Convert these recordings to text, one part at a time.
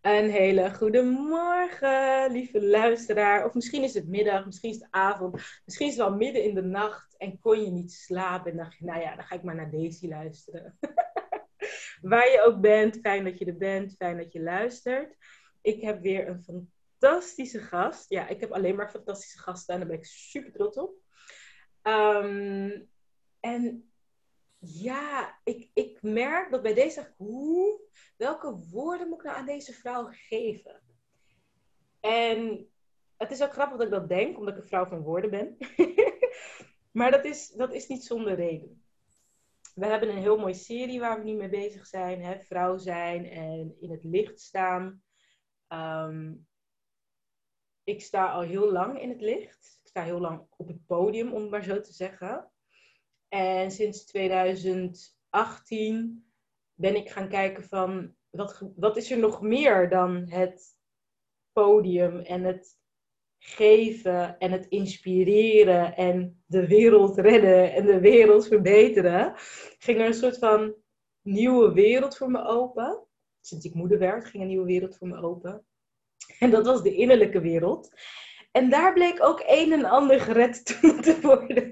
Een hele goede morgen, lieve luisteraar. Of misschien is het middag, misschien is het avond, misschien is het wel midden in de nacht en kon je niet slapen. En dacht je, nou ja, dan ga ik maar naar Daisy luisteren. Waar je ook bent, fijn dat je er bent, fijn dat je luistert. Ik heb weer een fantastische gast. Ja, ik heb alleen maar fantastische gasten en daar ben ik super trots op. Ehm, en ja, ik, ik merk dat bij deze, hoe, welke woorden moet ik nou aan deze vrouw geven? En het is ook grappig dat ik dat denk, omdat ik een vrouw van woorden ben. maar dat is, dat is niet zonder reden. We hebben een heel mooie serie waar we nu mee bezig zijn. Hè? Vrouw zijn en in het licht staan. Ehm, ik sta al heel lang in het licht. Ik sta heel lang op het podium, om het maar zo te zeggen. En sinds 2018 ben ik gaan kijken van wat, wat is er nog meer dan het podium en het geven en het inspireren en de wereld redden en de wereld verbeteren. Ging er een soort van nieuwe wereld voor me open. Sinds ik moeder werd, ging een nieuwe wereld voor me open. En dat was de innerlijke wereld. En daar bleek ook een en ander gered te worden.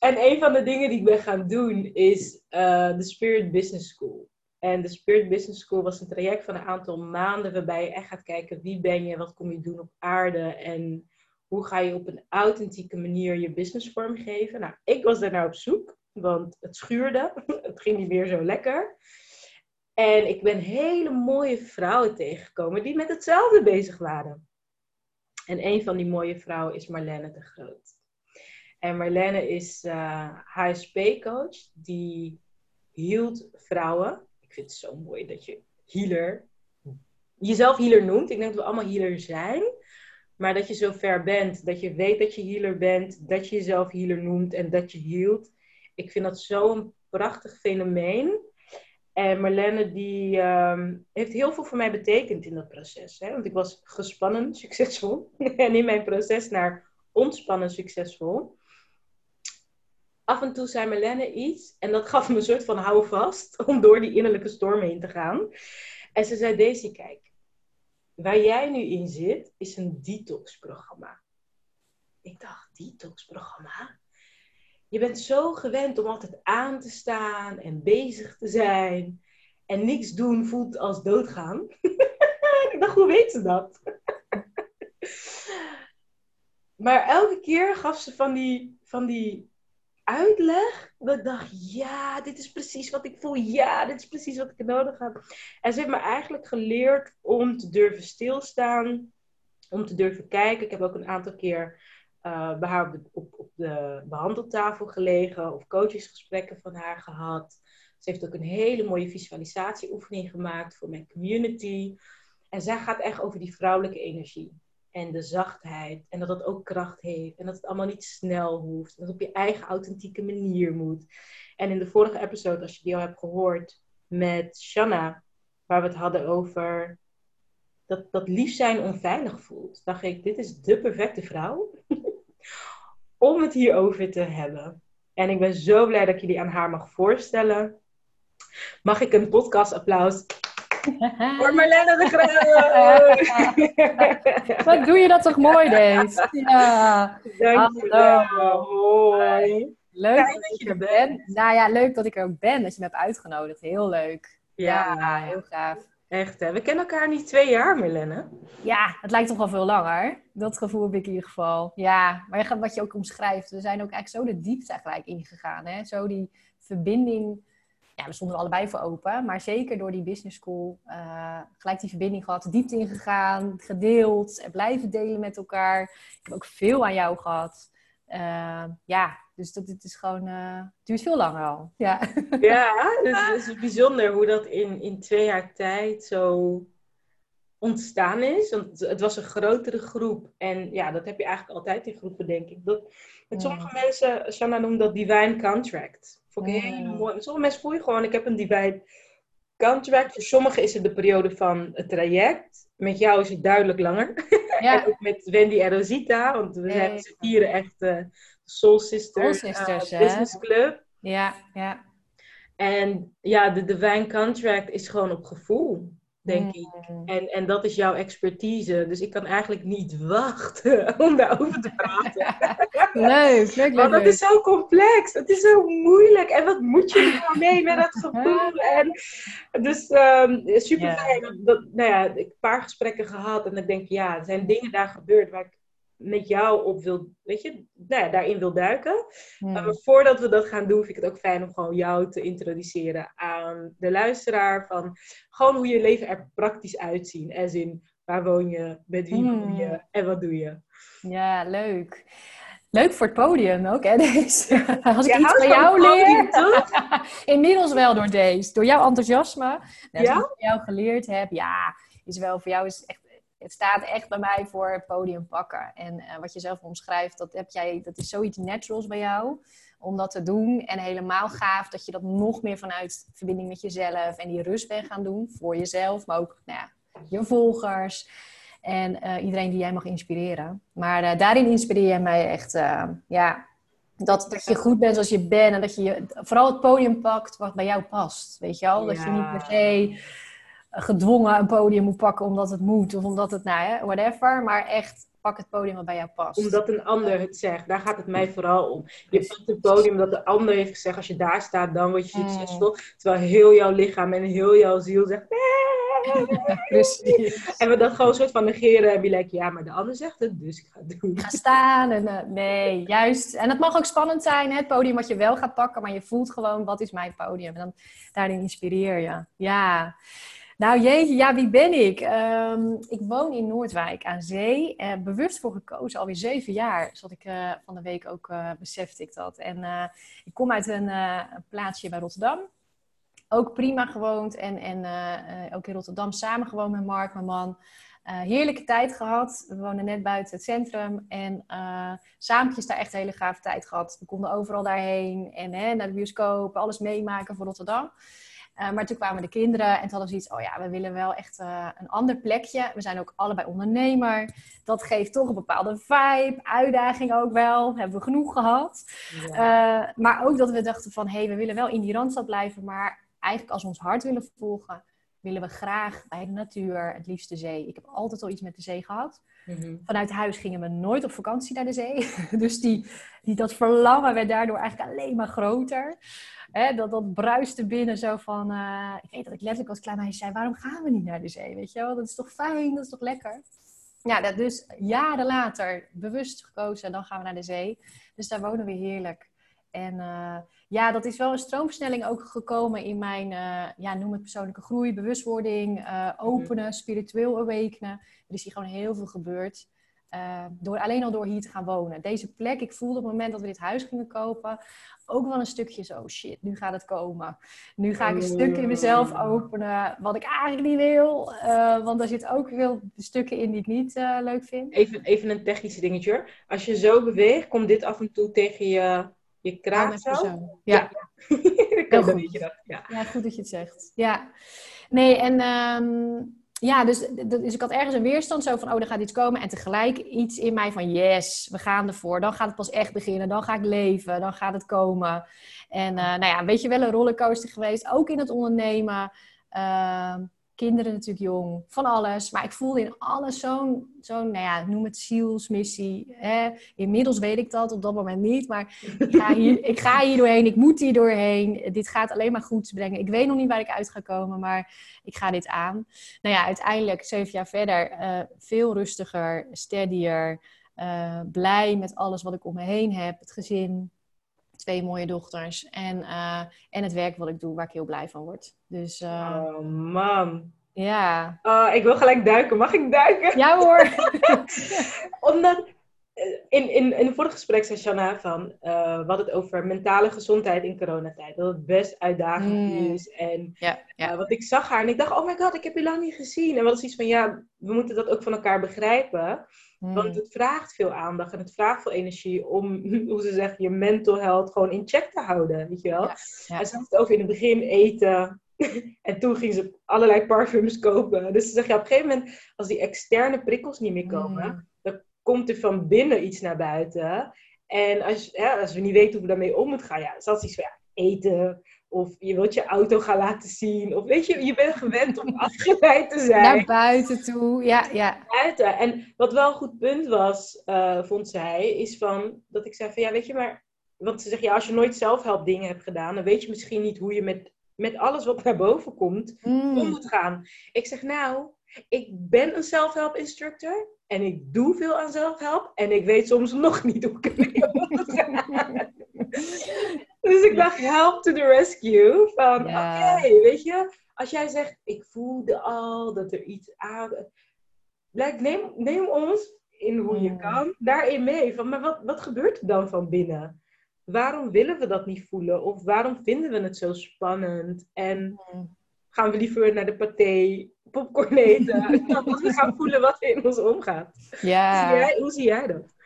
En een van de dingen die ik ben gaan doen is uh, de Spirit Business School. En de Spirit Business School was een traject van een aantal maanden waarbij je echt gaat kijken wie ben je, wat kom je doen op aarde en hoe ga je op een authentieke manier je business vormgeven. Nou, ik was daar naar op zoek, want het schuurde, het ging niet meer zo lekker. En ik ben hele mooie vrouwen tegengekomen die met hetzelfde bezig waren. En een van die mooie vrouwen is Marlene de Groot. En Marlene is uh, eh, HSP-coach die hield vrouwen. Ik vind het zo mooi dat je healer, jezelf healer noemt. Ik denk dat we allemaal healer zijn. Maar dat je zo ver bent, dat je weet dat je healer bent, dat je jezelf healer noemt en dat je hield. Ik vind dat zo'n prachtig fenomeen. En Marlene die ehm, heeft heel veel voor mij betekend in dat proces. Hè? Want ik was gespannen, succesvol. en in mijn proces naar ontspannen, succesvol. Af en toe zei Marlene iets. En dat gaf me een soort van houvast om door die innerlijke storm heen te gaan. En ze zei, Daisy, kijk. Waar jij nu in zit, is een detox-programma. Ik dacht, detox-programma? Je bent zo gewend om altijd aan te staan en bezig te zijn. En niks doen voelt als doodgaan. ik dacht, hoe weet ze dat? maar elke keer gaf ze van die, van die uitleg. Dat ik dacht, ja, dit is precies wat ik voel. Ja, dit is precies wat ik nodig heb. En ze heeft me eigenlijk geleerd om te durven stilstaan. Om te durven kijken. Ik heb ook een aantal keer uh, bij haar op de, op, op de behandeltafel gelegen of coachesgesprekken van haar gehad. Ze heeft ook een hele mooie visualisatieoefening gemaakt voor mijn community. En zij gaat echt over die vrouwelijke energie. En de zachtheid. En dat het ook kracht heeft. En dat het allemaal niet snel hoeft. Dat het op je eigen authentieke manier moet. En in de vorige episode, als je die al hebt gehoord met Shanna, waar we het hadden over dat, dat lief zijn onveilig voelt, dacht ik, dit is de perfecte vrouw om het hierover te hebben. En ik ben zo blij dat ik jullie aan haar mag voorstellen. Mag ik een podcast applaus voor Marlene de Groot? Wat doe je dat toch mooi, Dees? Ja. Dankjewel. Hoi. Leuk dat, je er bent. Nou ja, leuk dat ik er ben, dat je me hebt uitgenodigd. Heel leuk. Ja, ja heel gaaf. Echt, hè? We kennen elkaar niet twee jaar, Marlene. Ja, het lijkt toch wel veel langer. Dat gevoel heb ik in ieder geval. Ja, maar wat je ook omschrijft, we zijn ook eigenlijk zo de diepte gelijk ingegaan. Hè? Zo die verbinding, ja, we stonden er allebei voor open. Maar zeker door die business school uh, gelijk die verbinding gehad, diepte ingegaan, gedeeld en blijven delen met elkaar. Ik heb ook veel aan jou gehad. Uh, ja, dus dat, het is gewoon, uh, het duurt veel langer al. Ja, ja dus het is bijzonder hoe dat in, in twee jaar tijd zo ontstaan is. Want het was een grotere groep. En ja, dat heb je eigenlijk altijd in groepen, denk ik. Dat, met sommige mensen, Shanna noemt dat divine contract. Vond ik heel mooi. Sommige mensen voel je gewoon, ik heb een divine contract. Voor sommigen is het de periode van het traject. Met jou is het duidelijk langer. Ja. en ook met Wendy en Rosita, want we zijn ze vieren echt uh, Soul Sisters, Soul Sisters uh, Business Club. Ja, ja. En ja, de divine contract is gewoon op gevoel denk ik. Mm. En, en dat is jouw expertise. Dus ik kan eigenlijk niet wachten om daarover te praten. leuk, leuk. Want dat is zo complex. Het is zo moeilijk. En wat moet je nou mee met dat gevoel? En, dus ehm, super fijn. Dat, dat- nou ja, ik heb een paar gesprekken gehad. En ik denk, ja, er zijn dingen daar gebeurd waar ik met jou op wil, weet je, nou ja, daarin wil duiken. Mm. Maar voordat we dat gaan doen, vind ik het ook fijn om gewoon jou te introduceren aan de luisteraar. Van gewoon hoe je leven er praktisch uitziet. As in, waar woon je, met wie woon Hmm. je en wat doe je? Ja, leuk. Leuk voor het podium ook, hè, deze. Als ik iets van jou leer... Inmiddels wel door deze. Door jouw enthousiasme. Net Ja? Als ik van jou geleerd heb. Ja, is wel voor jou is echt... Het staat echt bij mij voor het podium pakken. En eh, wat je zelf omschrijft, dat, heb jij, dat is zoiets naturals bij jou. Om dat te doen. En helemaal gaaf dat je dat nog meer vanuit verbinding met jezelf en die rust bent gaan doen. Voor jezelf, maar ook nou ja, je volgers. En eh, iedereen die jij mag inspireren. Maar eh, daarin inspireer jij mij echt, ja, dat, dat je goed bent zoals je bent. En dat je, je vooral het podium pakt wat bij jou past. Weet je wel? Dat je niet per se gedwongen een podium moet pakken omdat het moet. Of omdat het, nou whatever. Maar echt, pak het podium wat bij jou past. Omdat een ander het zegt. Daar gaat het mij vooral om. Je pakt het podium dat de ander heeft gezegd. Als je daar staat, dan word je Mm. succesvol. Terwijl heel jouw lichaam en heel jouw ziel zegt... "Nee." Precies. En we dat gewoon een soort van negeren. En be like, ja, maar de ander zegt het, dus ik ga het doen. Ga staan en eh, nee, juist. En het mag ook spannend zijn, hè, het podium wat je wel gaat pakken, maar je voelt gewoon, wat is mijn podium? En dan daarin inspireer je. Ja. Nou jeetje, ja, wie ben ik? Ehm, ik woon in Noordwijk aan zee. Eh, bewust voor gekozen, alweer zeven jaar. Zat ik eh, van de week ook, eh besefte ik dat. En ik kom uit een, plaatsje bij Rotterdam. Ook prima gewoond en, en ook in Rotterdam samen gewoond met Mark, mijn man. Heerlijke tijd gehad. We wonen net buiten het centrum. En saampjes daar echt een hele gave tijd gehad. We konden overal daarheen. En hè, naar de bioscoop. Alles meemaken voor Rotterdam. Eh, maar toen kwamen de kinderen en toen hadden ze iets. Oh ja, we willen wel echt eh, een ander plekje. We zijn ook allebei ondernemer. Dat geeft toch een bepaalde vibe. Uitdaging ook wel. Hebben we genoeg gehad. Ja. Eh, maar ook dat we dachten van... Hé, hey, we willen wel in die Randstad blijven. Maar eigenlijk als we ons hart willen volgen... willen we graag bij de natuur, het liefst de zee. Ik heb altijd al iets met de zee gehad. Mhm. Vanuit huis gingen we nooit op vakantie naar de zee. Dus die, die, dat verlangen werd daardoor eigenlijk alleen maar groter. Dat, dat bruiste binnen zo van... eh, ik weet dat ik letterlijk als klein meisje zei... waarom gaan we niet naar de zee? Weet je wel? Dat is toch fijn? Dat is toch lekker? Ja, dat dus jaren later bewust gekozen... dan gaan we naar de zee. Dus daar wonen we heerlijk. En eh, ja, dat is wel een stroomversnelling ook gekomen in mijn... eh, ja, noem het persoonlijke groei, bewustwording... eh, openen, spiritueel awakenen. Er is hier gewoon heel veel gebeurd. Eh, door, alleen al door hier te gaan wonen. Deze plek, ik voelde op het moment dat we dit huis gingen kopen, ook wel een stukje zo, shit, nu gaat het komen. Nu ga ik een stuk in mezelf openen, wat ik eigenlijk niet wil. eh, want er zitten ook veel stukken in die ik niet eh, leuk vind. Even, even een technisch dingetje hoor. Als je zo beweegt, komt dit af en toe tegen je, je Ja, kraag zo. Ja. Heel dat goed. dat. Ja. Ja, goed dat je het zegt. Ja. Nee, en ehm, ja, dus, dus ik had ergens een weerstand zo van, oh, er gaat iets komen. En tegelijk iets in mij van, yes, we gaan ervoor. Dan gaat het pas echt beginnen. Dan ga ik leven. Dan gaat het komen. En eh, nou ja, weet je wel, een rollercoaster geweest. Ook in het ondernemen. Ehm, kinderen natuurlijk jong. Van alles. Maar ik voelde in alles zo'n, zo'n nou ja, noem het zielsmissie. Hè? Inmiddels weet ik dat, op dat moment niet. Maar ik ga, hier, ik ga hier doorheen, ik moet hier doorheen. Dit gaat alleen maar goeds brengen. Ik weet nog niet waar ik uit ga komen, maar ik ga dit aan. Nou ja, uiteindelijk, zeven jaar verder, eh, veel rustiger, steadier. eh, blij met alles wat ik om me heen heb. Het gezin, twee mooie dochters. En, eh, en het werk wat ik doe, waar ik heel blij van word. Dus eh, Oh man. ja. Oh, ik wil gelijk duiken. Mag ik duiken? Ja hoor. Omdat in, in, in het vorige gesprek zei Shanna van uh, we hadden het over mentale gezondheid in coronatijd. Dat het best uitdagend Mm. is. En uh, want ik zag haar en ik dacht, oh my god, ik heb je lang niet gezien. En wat is iets van, ja, we moeten dat ook van elkaar begrijpen. Want Mm. het vraagt veel aandacht en het vraagt veel energie om, hoe ze zeggen, je mental health gewoon in check te houden. Weet je wel? En ze had het over in het begin eten. en toen ging ze allerlei parfums kopen. Dus ze zegt, ja, op een gegeven moment, als die externe prikkels niet meer komen, Mm. Komt er van binnen iets naar buiten. En als, ja, als we niet weten hoe we daarmee om moeten gaan, ja, zat iets van ja, eten, Of je wilt je auto gaan laten zien. Of weet je, je bent gewend om afgeleid te zijn. Naar buiten toe, ja, ja. Buiten. En wat wel een goed punt was, uh, vond zij, is van dat ik zei van ja, weet je, maar. Want ze zegt ja, als je nooit zelfhelp dingen hebt gedaan, dan weet je misschien niet hoe je met, met alles wat naar boven komt Mm. om moet gaan. Ik zeg nou, ik ben een self-help instructor en ik doe veel aan zelfhelp en ik weet soms nog niet hoe ik ermee om moet gaan. Dus ik dacht, help to the rescue. Van, Ja. oké, weet je, als jij zegt, ik voelde al dat er iets aan... Like, neem, neem ons in hoe je kan daarin mee. Van, maar wat, wat gebeurt er dan van binnen? Waarom willen we dat niet voelen? Of waarom vinden we het zo spannend? En gaan we liever naar de paté, popcorn eten, dat we gaan voelen wat er in ons omgaat. Ja. Hoe, zie jij, hoe zie jij dat?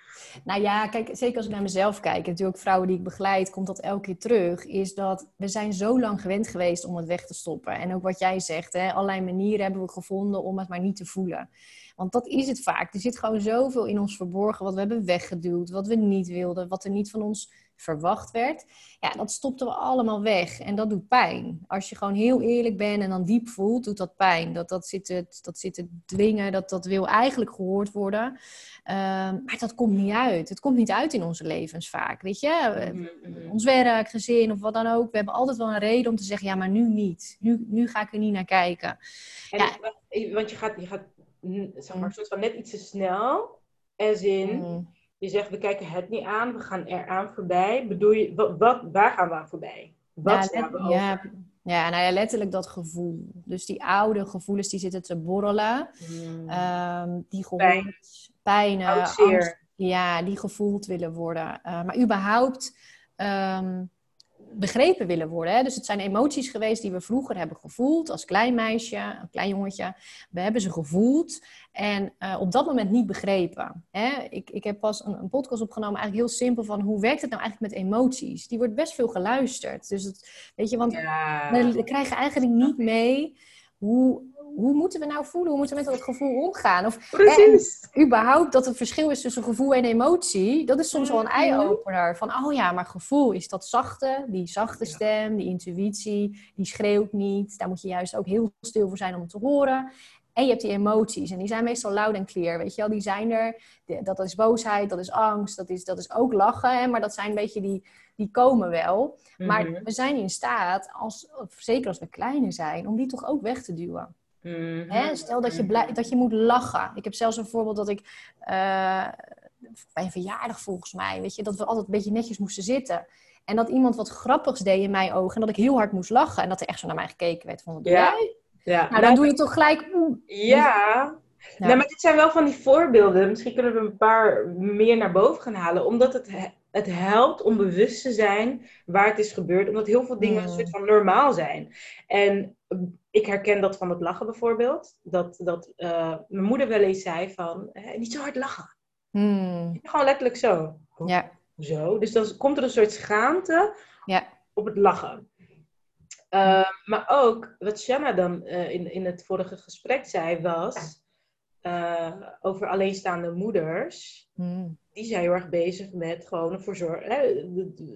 Nou ja, kijk, zeker als ik naar mezelf kijk, en natuurlijk vrouwen die ik begeleid, komt dat elke keer terug, is dat we zijn zo lang gewend geweest om het weg te stoppen. En ook wat jij zegt, hè, allerlei manieren hebben we gevonden om het maar niet te voelen. Want dat is het vaak. Er zit gewoon zoveel in ons verborgen wat we hebben weggeduwd, wat we niet wilden, wat er niet van ons verwacht werd. Ja, dat stopten we allemaal weg en dat doet pijn. Als je gewoon heel eerlijk bent en dan diep voelt, doet dat pijn. Dat, dat, zit, te, dat zit dwingen, dat, dat wil eigenlijk gehoord worden. Ehm, maar dat komt niet uit. Het komt niet uit in onze levens vaak, weet je? Eh, Ons werk, gezin of wat dan ook. We hebben altijd wel een reden om te zeggen, ja, maar nu niet. Nu, nu ga ik er niet naar kijken. En, Ja. Want je gaat, je gaat zeg maar, soort van net iets te snel. As in, Mm. Je zegt, we kijken het niet aan, we gaan eraan voorbij. Bedoel je, wat, wat, waar gaan we aan voorbij? Wat Ja, we over? ja, ja, nou ja, letterlijk dat gevoel. Dus die oude gevoelens die zitten te borrelen. Hmm. Ehm, die Pijn. gehoord, pijnen, zeer. angst, ja, die gevoeld willen worden. Eh, maar überhaupt ehm, begrepen willen worden. Hè? Dus het zijn emoties geweest die we vroeger hebben gevoeld als klein meisje, een klein jongetje. We hebben ze gevoeld en eh, op dat moment niet begrepen. Hè? Ik, ik heb pas een, een podcast opgenomen, eigenlijk heel simpel, van hoe werkt het nou eigenlijk met emoties? Die wordt best veel geluisterd. Dus het, weet je, want Ja. we krijgen eigenlijk niet mee hoe, hoe moeten we nou voelen? Hoe moeten we met dat gevoel omgaan? Of Precies. überhaupt dat het verschil is tussen gevoel en emotie, dat is soms wel een Mhm. eye-opener. Van, oh ja, maar gevoel is dat zachte, die zachte stem, die intuïtie, die schreeuwt niet. Daar moet je juist ook heel stil voor zijn om het te horen. En je hebt die emoties en die zijn meestal loud en clear, weet je wel. Die zijn er, dat is boosheid, dat is angst, dat is, dat is ook lachen. Hè? Maar dat zijn een beetje die, die komen wel. Maar Mhm. we zijn in staat, als, zeker als we kleiner zijn, om die toch ook weg te duwen. Mhm. Hè? Stel dat je, blij, dat je moet lachen. Ik heb zelfs een voorbeeld dat ik eh, bij een verjaardag volgens mij, weet je, dat we altijd een beetje netjes moesten zitten. En dat iemand wat grappigs deed in mijn ogen en dat ik heel hard moest lachen en dat er echt zo naar mij gekeken werd van, wat Ja. jij? Ja. Nou, dan doe je toch gelijk, oeh. Ja. Nou, maar dit zijn wel van die voorbeelden. Misschien kunnen we een paar meer naar boven gaan halen. Omdat het, he- het helpt om bewust te zijn waar het is gebeurd. Omdat heel veel dingen een soort van normaal zijn. En ik herken dat van het lachen bijvoorbeeld. Dat, dat eh, mijn moeder wel eens zei van, eh, niet zo hard lachen. Hmm, Gewoon letterlijk zo. ja, Zo. Dus dan komt er een soort schaamte ja. op het lachen. Uh, maar ook, wat Shanna dan uh, in, in het vorige gesprek zei, was over alleenstaande moeders. Hmm. Die zijn heel erg bezig met gewoon ervoor zorgen. Hè,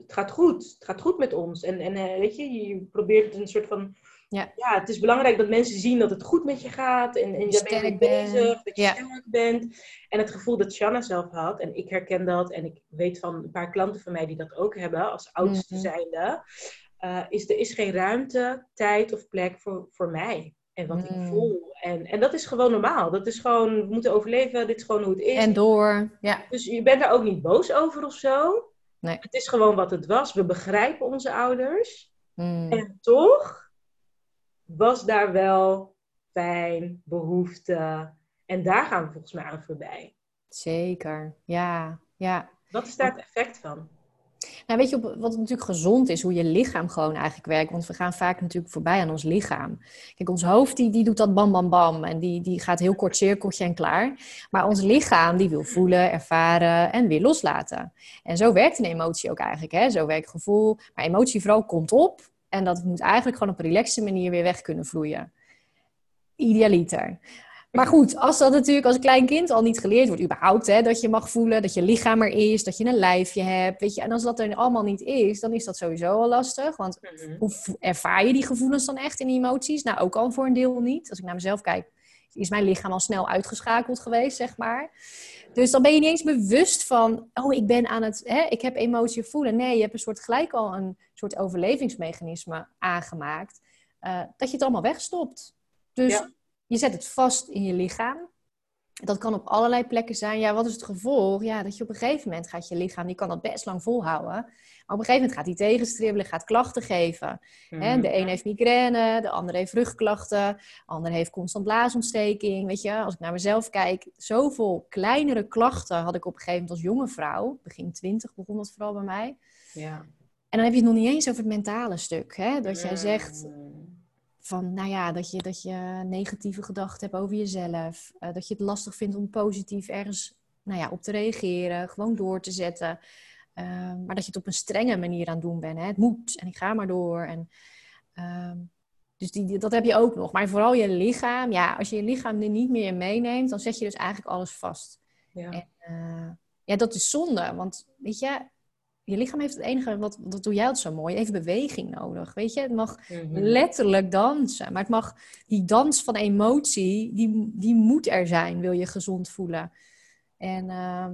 het gaat goed. Het gaat goed met ons. En, en weet je, je probeert een soort van. Ja. ja, het is belangrijk dat mensen zien dat het goed met je gaat. En, en je bent bezig, dat je ja. sterk bent. En het gevoel dat Shanna zelf had, en ik herken dat. En ik weet van een paar klanten van mij die dat ook hebben, als oudste mm -hmm. zijnde. Uh, is er is geen ruimte, tijd of plek voor, voor mij. En wat Mm. ik voel. En, en dat is gewoon normaal. Dat is gewoon, we moeten overleven. Dit is gewoon hoe het is. En door, ja. Dus je bent daar ook niet boos over of zo. Nee. Het is gewoon wat het was. We begrijpen onze ouders. Mm. En toch was daar wel pijn, behoefte. En daar gaan we volgens mij aan voorbij. Zeker, ja. ja. Wat is daar het effect van? Nou, weet je wat natuurlijk gezond is? Hoe je lichaam gewoon eigenlijk werkt. Want we gaan vaak natuurlijk voorbij aan ons lichaam. Kijk, ons hoofd die, die doet dat bam, bam, bam. En die, die gaat heel kort cirkeltje en klaar. Maar ons lichaam die wil voelen, ervaren en weer loslaten. En zo werkt een emotie ook eigenlijk. Hè? Zo werkt gevoel. Maar emotie vooral komt op. En dat moet eigenlijk gewoon op een relaxe manier weer weg kunnen vloeien. Idealiter. Maar goed, als dat natuurlijk als klein kind al niet geleerd wordt, überhaupt, hè, dat je mag voelen, dat je lichaam er is, dat je een lijfje hebt, weet je, en als dat er allemaal niet is, dan is dat sowieso al lastig. Want Mhm. hoe ervaar je die gevoelens dan echt in die emoties? Nou, ook al voor een deel niet. Als ik naar mezelf kijk, is mijn lichaam al snel uitgeschakeld geweest, zeg maar. Dus dan ben je niet eens bewust van, oh, ik ben aan het, hè, ik heb emotie voelen. Nee, je hebt een soort gelijk al een soort overlevingsmechanisme aangemaakt, eh, dat je het allemaal wegstopt. Dus Ja. je zet het vast in je lichaam. Dat kan op allerlei plekken zijn. Ja, wat is het gevolg? Ja, dat je op een gegeven moment gaat je lichaam, die kan dat best lang volhouden. Maar op een gegeven moment gaat hij tegenstribbelen, gaat klachten geven. Mhm. de een heeft migraine, de ander heeft rugklachten, de ander heeft constant blaasontsteking. Weet je, als ik naar mezelf kijk, zoveel kleinere klachten had ik op een gegeven moment als jonge vrouw. Begin twintig begon dat vooral bij mij. Ja. En dan heb je het nog niet eens over het mentale stuk. Hè? Dat jij zegt Mm. Van, nou ja, dat je, dat je negatieve gedachten hebt over jezelf. eh, dat je het lastig vindt om positief ergens nou ja, op te reageren, gewoon door te zetten. Eh, maar dat je het op een strenge manier aan het doen bent. Hè? Het moet en ik ga maar door. En, ehm, dus die, dat heb je ook nog. Maar vooral je lichaam. Ja, als je je lichaam er niet meer in meeneemt, dan zet je dus eigenlijk alles vast. Ja. En, eh, ja, dat is zonde. Want weet je, je lichaam heeft het enige, wat, dat doe jij altijd zo mooi, even beweging nodig. Weet je, het mag Mhm. letterlijk dansen. Maar het mag, die dans van emotie, die, die moet er zijn, wil je gezond voelen. En ehm,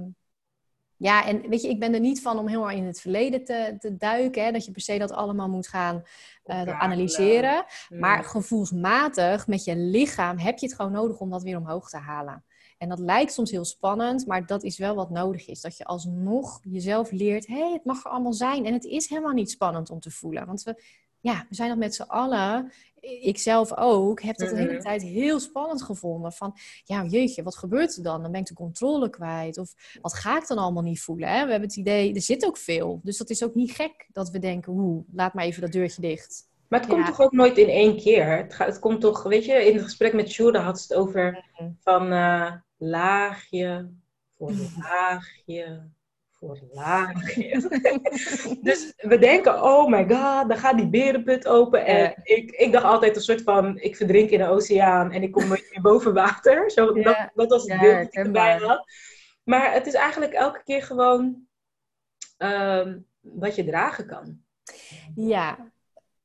ja, en weet je, ik ben er niet van om erg in het verleden te, te duiken. Hè, dat je per se dat allemaal moet gaan eh, analyseren. Mm. Maar gevoelsmatig, met je lichaam, heb je het gewoon nodig om dat weer omhoog te halen. En dat lijkt soms heel spannend, maar dat is wel wat nodig is. Dat je alsnog jezelf leert, hé, hey, het mag er allemaal zijn. En het is helemaal niet spannend om te voelen. Want we, ja, we zijn dat met z'n allen, ik zelf ook, heb dat de hele Mhm. tijd heel spannend gevonden. Van, ja, jeetje, wat gebeurt er dan? Dan ben ik de controle kwijt. Of wat ga ik dan allemaal niet voelen? Hè? We hebben het idee, er zit ook veel. Dus dat is ook niet gek dat we denken, oeh, laat maar even dat deurtje dicht. Maar het komt toch ook nooit in één keer? Het, gaat, het komt toch, weet je, in het gesprek met Sjoerd had ze het over Mhm. van eh, laagje voor laagje voor laagje. dus we denken, oh my god, dan gaat die berenput open. En ik, ik dacht altijd een soort van, ik verdrink in de oceaan en ik kom meer boven water. Zo, dat, dat was het beeld dat ik erbij had. Maar het is eigenlijk elke keer gewoon ehm, wat je dragen kan. Ja,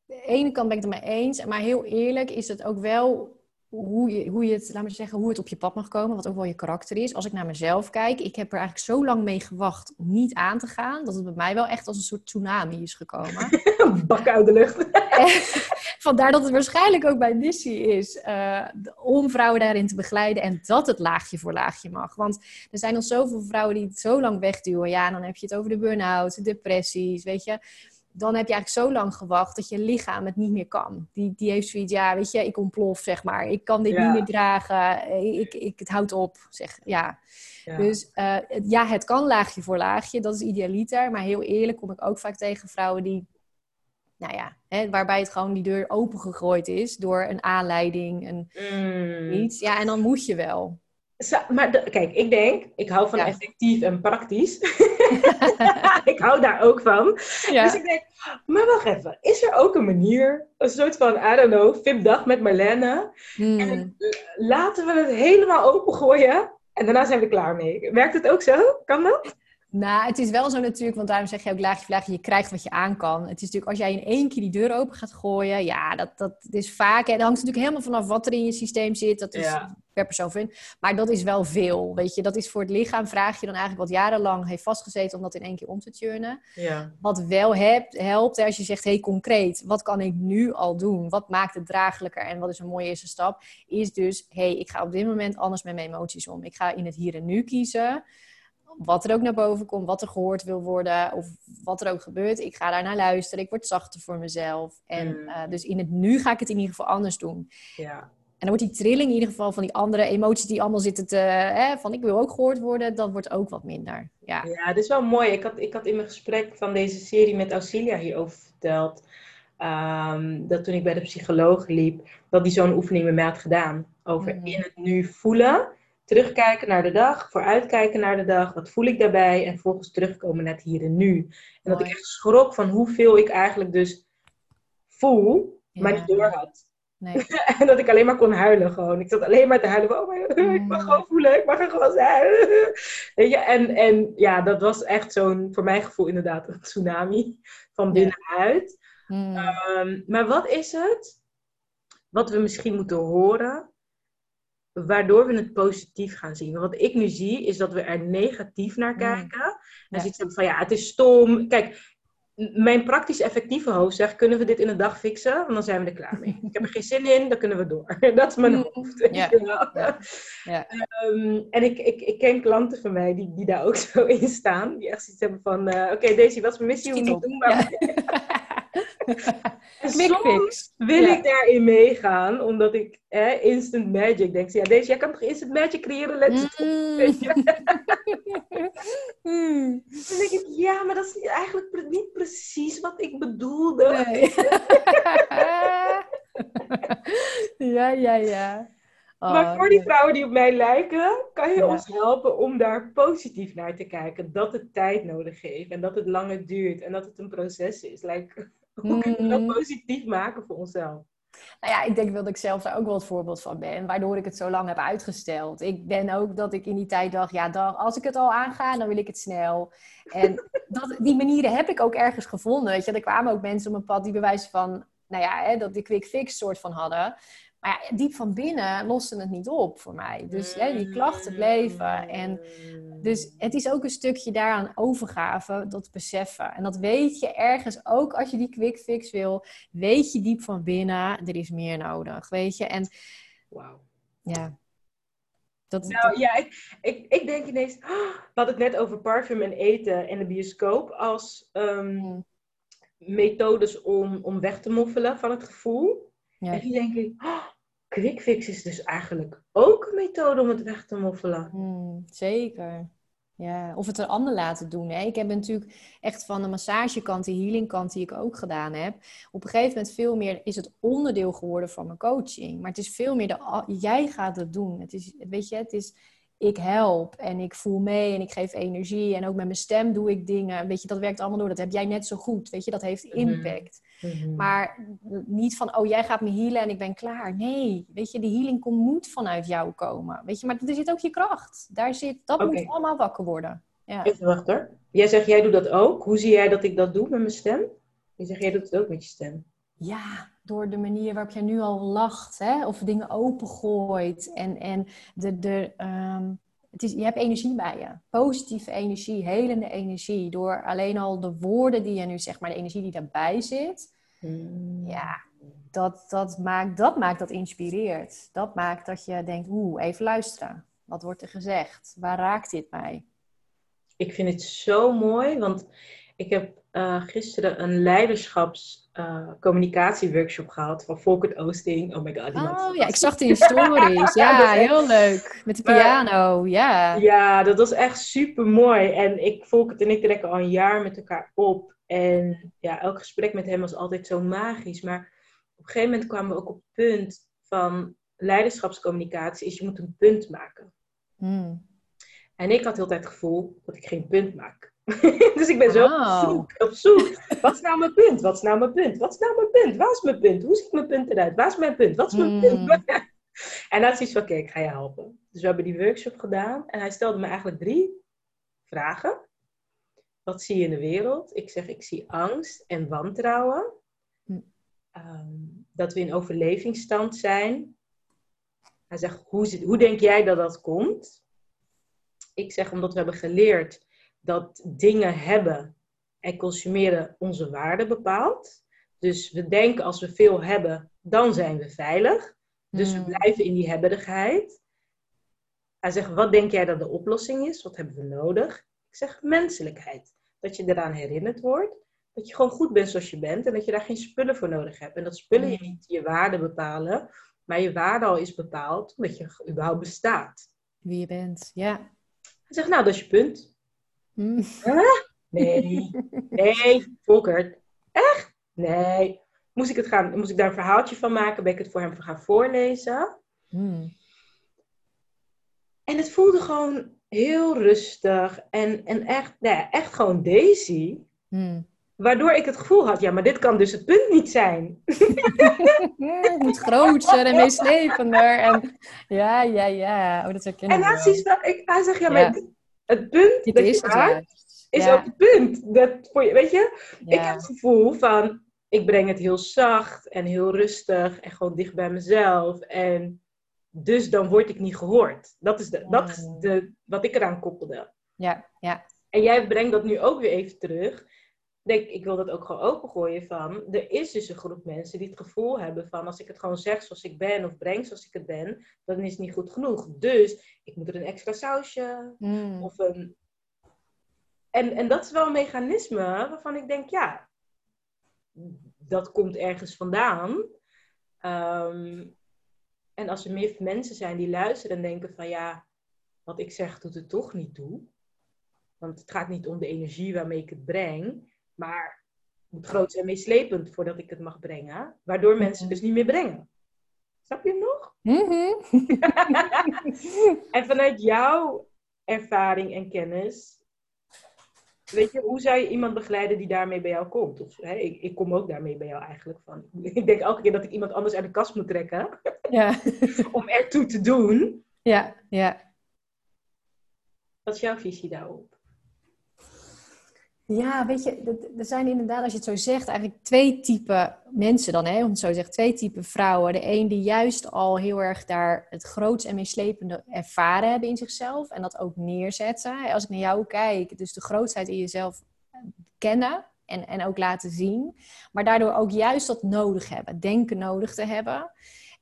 de ene kant ben ik het er mee eens. Maar heel eerlijk is het ook wel hoe je, hoe je het, laat maar zeggen, hoe het op je pad mag komen. Wat ook wel je karakter is. Als ik naar mezelf kijk, ik heb er eigenlijk zo lang mee gewacht om niet aan te gaan. Dat het bij mij wel echt als een soort tsunami is gekomen. Bak uit de lucht. Vandaar dat het waarschijnlijk ook mijn missie is eh, om vrouwen daarin te begeleiden en dat het laagje voor laagje mag. Want er zijn nog zoveel vrouwen die het zo lang wegduwen. Ja, dan heb je het over de burn-out, de depressies, weet je. Dan heb je eigenlijk zo lang gewacht dat je lichaam het niet meer kan. Die, die heeft zoiets, ja, weet je, ik ontplof, zeg maar. Ik kan dit Ja. niet meer dragen. Ik, ik, het houdt op, zeg. Ja. Ja. Dus eh, het- ja, het kan laagje voor laagje. Dat is idealiter. Maar heel eerlijk kom ik ook vaak tegen vrouwen die nou ja, hè, waarbij het gewoon die deur opengegooid is door een aanleiding, een Mm. iets. Ja, en dan moet je wel. Maar de- kijk, ik denk, ik hou van Ja. effectief en praktisch. ik hou daar ook van. Dus ik denk, maar wacht even, is er ook een manier, een soort van, I don't know, VIP-dag met Marlene? Hmm. En laten we het helemaal opengooien en daarna zijn we klaar mee. Werkt het ook zo? Kan dat? Nou, het is wel zo natuurlijk, want daarom zeg je ook laagje laagje, je krijgt wat je aan kan. Het is natuurlijk, als jij in één keer die deur open gaat gooien, ja, dat, dat is vaak, en dat hangt natuurlijk helemaal vanaf wat er in je systeem zit, dat is Ja. per persoon vind. Maar dat is wel veel, weet je. Dat is voor het lichaam, vraag je dan eigenlijk wat jarenlang heeft vastgezeten om dat in één keer om te turnen. Ja. Wat wel hebt, helpt, als je zegt, hey, concreet, wat kan ik nu al doen? Wat maakt het draaglijker en wat is een mooie eerste stap? Is dus, hey, ik ga op dit moment anders met mijn emoties om. Ik ga in het hier en nu kiezen. Wat er ook naar boven komt, wat er gehoord wil worden, of wat er ook gebeurt. Ik ga daar naar luisteren, ik word zachter voor mezelf. En Mm. eh, dus in het nu ga ik het in ieder geval anders doen. ja. En dan wordt die trilling in ieder geval van die andere emoties die allemaal zitten te... Hè, van ik wil ook gehoord worden, dat wordt ook wat minder. Ja. Ja, dat is wel mooi. Ik had, ik had in mijn gesprek van deze serie met Auxilia hierover verteld. ehm, dat toen ik bij de psycholoog liep, dat die zo'n oefening met mij had gedaan. Over Mhm. in het nu voelen, terugkijken naar de dag, vooruitkijken naar de dag. Wat voel ik daarbij? En vervolgens terugkomen naar het hier en nu. En dat ik echt schrok van hoeveel ik eigenlijk dus voel, maar niet door had. Nee. en dat ik alleen maar kon huilen gewoon. Ik zat alleen maar te huilen. Oh my God, ik mag Mm. gewoon voelen. Ik mag er gewoon zijn. Weet je? En, en ja, dat was echt zo'n, voor mijn gevoel inderdaad, een tsunami. Van Ja. binnenuit. Mm. Ehm, maar wat is het wat we misschien moeten horen, waardoor we het positief gaan zien? Want wat ik nu zie, is dat we er negatief naar Mm. kijken. En Ja. zoiets hebben van, ja, het is stom. Kijk, mijn praktisch effectieve hoofd zegt, kunnen we dit in een dag fixen? Want dan zijn we er klaar mee. Ik heb er geen zin in, dan kunnen we door. Dat is mijn Mm. hoofd. Ja. Ehm, en ik, ik, ik ken klanten van mij die, die daar ook zo in staan. Die echt zoiets hebben van, eh, oké Daisy, wat is mijn missie? Hoe moet ik doen? Maar en soms wil Ja. ik daarin meegaan, omdat ik eh, instant magic denk. Ja, deze, jij kan toch instant magic creëren? Let's it. Mm. Dan denk ik, ja, maar dat is eigenlijk niet precies wat ik bedoelde. Nee. ja, ja, ja. Oh, maar voor die vrouwen die op mij lijken, kan je Ja. ons helpen om daar positief naar te kijken. Dat het tijd nodig heeft en dat het langer duurt en dat het een proces is. Like, hoe kunnen we dat Mm. positief maken voor onszelf? Nou ja, ik denk dat ik zelf daar ook wel het voorbeeld van ben. Waardoor ik het zo lang heb uitgesteld. Ik ben ook dat ik in die tijd dacht, ja, dan, als ik het al aanga, dan wil ik het snel. En dat, die manieren heb ik ook ergens gevonden. Weet je, er kwamen ook mensen op mijn pad die bewijzen van, nou ja, hè, dat die quick fix soort van hadden. Maar ja, diep van binnen loste het niet op voor mij. Dus hè, die klachten bleven. En dus het is ook een stukje daaraan overgave, dat beseffen. En dat weet je ergens ook als je die quick fix wil. Weet je diep van binnen, er is meer nodig, weet je. En Wauw. ja, dat, Nou ja, ik, ik, ik denk ineens, oh, we hadden het net over parfum en eten en de bioscoop als ehm, Mm. methodes om, om weg te moffelen van het gevoel. Ja. En nu denk ik, oh, quick fix is dus eigenlijk ook een methode om het weg te moffelen. Mm, zeker. Ja, of het een ander laten doen. Hè? Ik heb natuurlijk echt van de massagekant, de healingkant die ik ook gedaan heb. Op een gegeven moment veel meer is het onderdeel geworden van mijn coaching. Maar het is veel meer de, jij gaat het doen. Het is, weet je, het is, ik help en ik voel mee en ik geef energie. En ook met mijn stem doe ik dingen. Weet je, dat werkt allemaal door. Dat heb jij net zo goed. Weet je, dat heeft Mhm. Maar niet van, oh, jij gaat me healen en ik ben klaar. Nee, weet je, die healing komt, moet vanuit jou komen. Weet je, maar er zit ook je kracht. Daar zit, dat moet allemaal wakker worden. Ja. Even wachten hoor. Jij zegt, jij doet dat ook. Hoe zie jij dat ik dat doe met mijn stem? Je zegt, jij doet het ook met je stem. ja, door de manier waarop jij nu al lacht, hè? of dingen opengooit. En, en de, de, ehm, het is, je hebt energie bij je. Positieve energie, helende energie. Door alleen al de woorden die je nu zegt, maar de energie die daarbij zit. Ja, dat, dat, maakt, dat maakt dat inspireert. Dat maakt dat je denkt, oeh, even luisteren. Wat wordt er gezegd? Waar raakt dit mij? Ik vind het zo mooi, want ik heb eh, gisteren een leiderschapscommunicatieworkshop gehad van Volkert Oosting. Oh my god. die Oh ja, ik zag het in stories. Ja, heel leuk. Met de piano, ja. Ja, dat was echt super mooi. En ik, Volkert en ik trekken al een jaar met elkaar op. En ja, elk gesprek met hem was altijd zo magisch. Maar op een gegeven moment kwamen we ook op het punt van leiderschapscommunicatie is je moet een punt maken. Hmm. En ik had heel tijd het gevoel dat ik geen punt maak. dus ik ben zo op zoek, op zoek. Wat is nou mijn punt? Wat is nou mijn punt? Wat is nou mijn punt? Waar is mijn punt? Hoe ziet mijn punt eruit? Waar is mijn punt? Wat is mijn Hmm. punt? en dat is iets van, oké, ik ga je helpen. Dus we hebben die workshop gedaan. En hij stelde me eigenlijk drie vragen. Wat zie je in de wereld? Ik zeg, ik zie angst en wantrouwen. Hmm. Ehm, dat we in overlevingsstand zijn. Hij zegt, hoe, hoe denk jij dat dat komt? Ik zeg, omdat we hebben geleerd dat dingen hebben en consumeren onze waarde bepaalt. Dus we denken als we veel hebben, dan zijn we veilig. Dus we Hmm. blijven in die hebberigheid. Hij zegt, wat denk jij dat de oplossing is? Wat hebben we nodig? Ik zeg, menselijkheid. Dat je eraan herinnerd wordt. Dat je gewoon goed bent zoals je bent. En dat je daar geen spullen voor nodig hebt. En dat spullen je Hmm. niet je waarde bepalen. Maar je waarde al is bepaald omdat je überhaupt bestaat. Wie je bent, ja. Hij zegt, nou, dat is je punt. Hmm. Nee, nee, Volkert. Echt? Nee. Moest ik, het gaan, moest ik daar een verhaaltje van maken? Ben ik het voor hem gaan voorlezen? Hmm. En het voelde gewoon heel rustig. En, en echt, nou ja, echt gewoon Daisy. Hmm. Waardoor ik het gevoel had, ja, maar dit kan dus het punt niet zijn. het moet groter en meeslepender. En ja, ja, ja. Oh, dat herken En hij, wel, ik, hij zegt, ja, maar het punt dit is is ook het punt. Dat voor je, weet je, ik heb het gevoel van, ik breng het heel zacht en heel rustig en gewoon dicht bij mezelf. En dus dan word ik niet gehoord. Dat is, de, dat is mm. de, wat ik eraan koppelde. Ja, ja. En jij brengt dat nu ook weer even terug. Denk, ik wil dat ook gewoon opengooien van. Er is dus een groep mensen die het gevoel hebben van als ik het gewoon zeg zoals ik ben of breng zoals ik het ben, dan is het niet goed genoeg. Dus ik moet er een extra sausje mm. of een. En, en dat is wel een mechanisme waarvan ik denk, ja, dat komt ergens vandaan. Ehm, en als er meer mensen zijn die luisteren en denken van ja, wat ik zeg doet het toch niet toe. Want het gaat niet om de energie waarmee ik het breng, maar het moet groot en meeslepend voordat ik het mag brengen. Waardoor mensen dus niet meer brengen. Snap je hem nog? Mhm. en vanuit jouw ervaring en kennis, Weet je, hoe zou je iemand begeleiden die daarmee bij jou komt? Of, hè, ik, ik kom ook daarmee bij jou eigenlijk van. Ik denk elke keer dat ik iemand anders uit de kast moet trekken. Ja. om ertoe te doen. Ja, ja. Wat is jouw visie daarop? Ja, weet je, er zijn inderdaad, als je het zo zegt, eigenlijk twee typen mensen dan, hè, om het zo te zeggen, twee typen vrouwen. De een die juist al heel erg daar het groots en meeslepende ervaren hebben in zichzelf en dat ook neerzetten. Als ik naar jou kijk, dus de grootheid in jezelf kennen en, en ook laten zien, maar daardoor ook juist dat nodig hebben, denken nodig te hebben.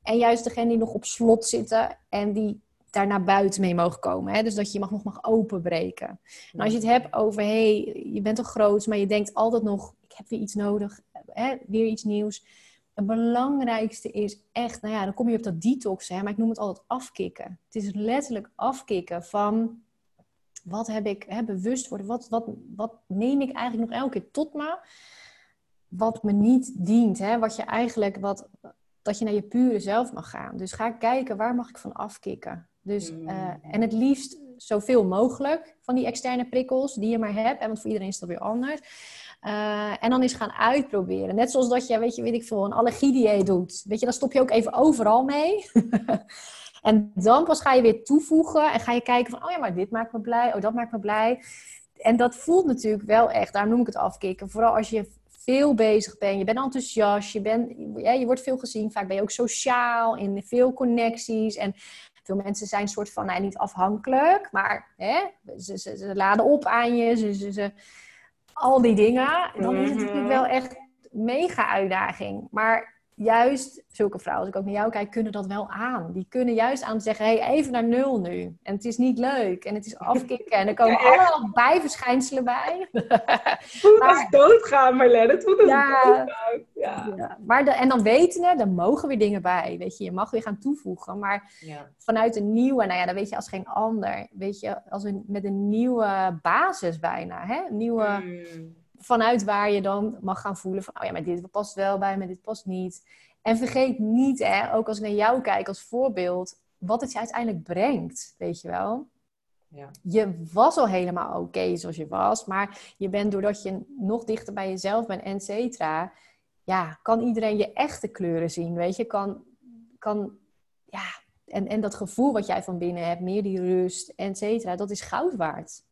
En juist degene die nog op slot zitten en die daar naar buiten mee mogen komen. Hè? Dus dat je mag, nog mag openbreken. En als je het hebt over, hé, hey, je bent toch groot, maar je denkt altijd nog, ik heb weer iets nodig, hè? weer iets nieuws. Het belangrijkste is echt, nou ja, dan kom je op dat detox, hè? maar ik noem het altijd afkicken. Het is letterlijk afkicken van, wat heb ik, hè, bewust worden, wat, wat, wat neem ik eigenlijk nog elke keer tot me, wat me niet dient, hè? wat je eigenlijk, wat, dat je naar je pure zelf mag gaan. Dus ga kijken, waar mag ik van afkicken? Dus, uh, en het liefst zoveel mogelijk van die externe prikkels die je maar hebt. Want voor iedereen is dat weer anders. Uh, en dan eens gaan uitproberen. Net zoals dat je, weet je, weet ik veel, een allergiedieet doet. Weet je, dan stop je ook even overal mee. en dan pas ga je weer toevoegen en ga je kijken van, oh ja, maar dit maakt me blij, oh dat maakt me blij. En dat voelt natuurlijk wel echt, daarom noem ik het afkicken. Vooral als je veel bezig bent, je bent enthousiast, je, bent, ja, je wordt veel gezien. Vaak ben je ook sociaal, in veel connecties. En veel mensen zijn een soort van, nou, niet afhankelijk, maar hè, ze, ze, ze laden op aan je, ze, ze, ze, al die dingen. Dan is het natuurlijk mhm. wel echt mega uitdaging. Maar juist zulke vrouwen, als ik ook naar jou kijk, kunnen dat wel aan. Die kunnen juist aan zeggen, hey, even naar nul nu. En het is niet leuk. En het is afkicken. En er komen ja, allemaal bijverschijnselen bij. Het maar, als doodgaan, Marlene. Het voelt als ja, doodgaan. Ja. ja. Maar de, en dan weten we, er mogen weer dingen bij. Weet je, je mag weer gaan toevoegen. Maar vanuit een nieuwe, nou ja, dan weet je als geen ander. Weet je, als een, met een nieuwe basis bijna. Hè? Een nieuwe... Hmm vanuit waar je dan mag gaan voelen van, oh ja, maar dit past wel bij me, dit past niet. En vergeet niet, hè, ook als ik naar jou kijk als voorbeeld, wat het je uiteindelijk brengt, weet je wel. Ja. Je was al helemaal oké zoals je was, maar je bent doordat je nog dichter bij jezelf bent, et cetera, ja, kan iedereen je echte kleuren zien, weet je. Kan, kan ja, en, en dat gevoel wat jij van binnen hebt, meer die rust, et cetera, dat is goud waard.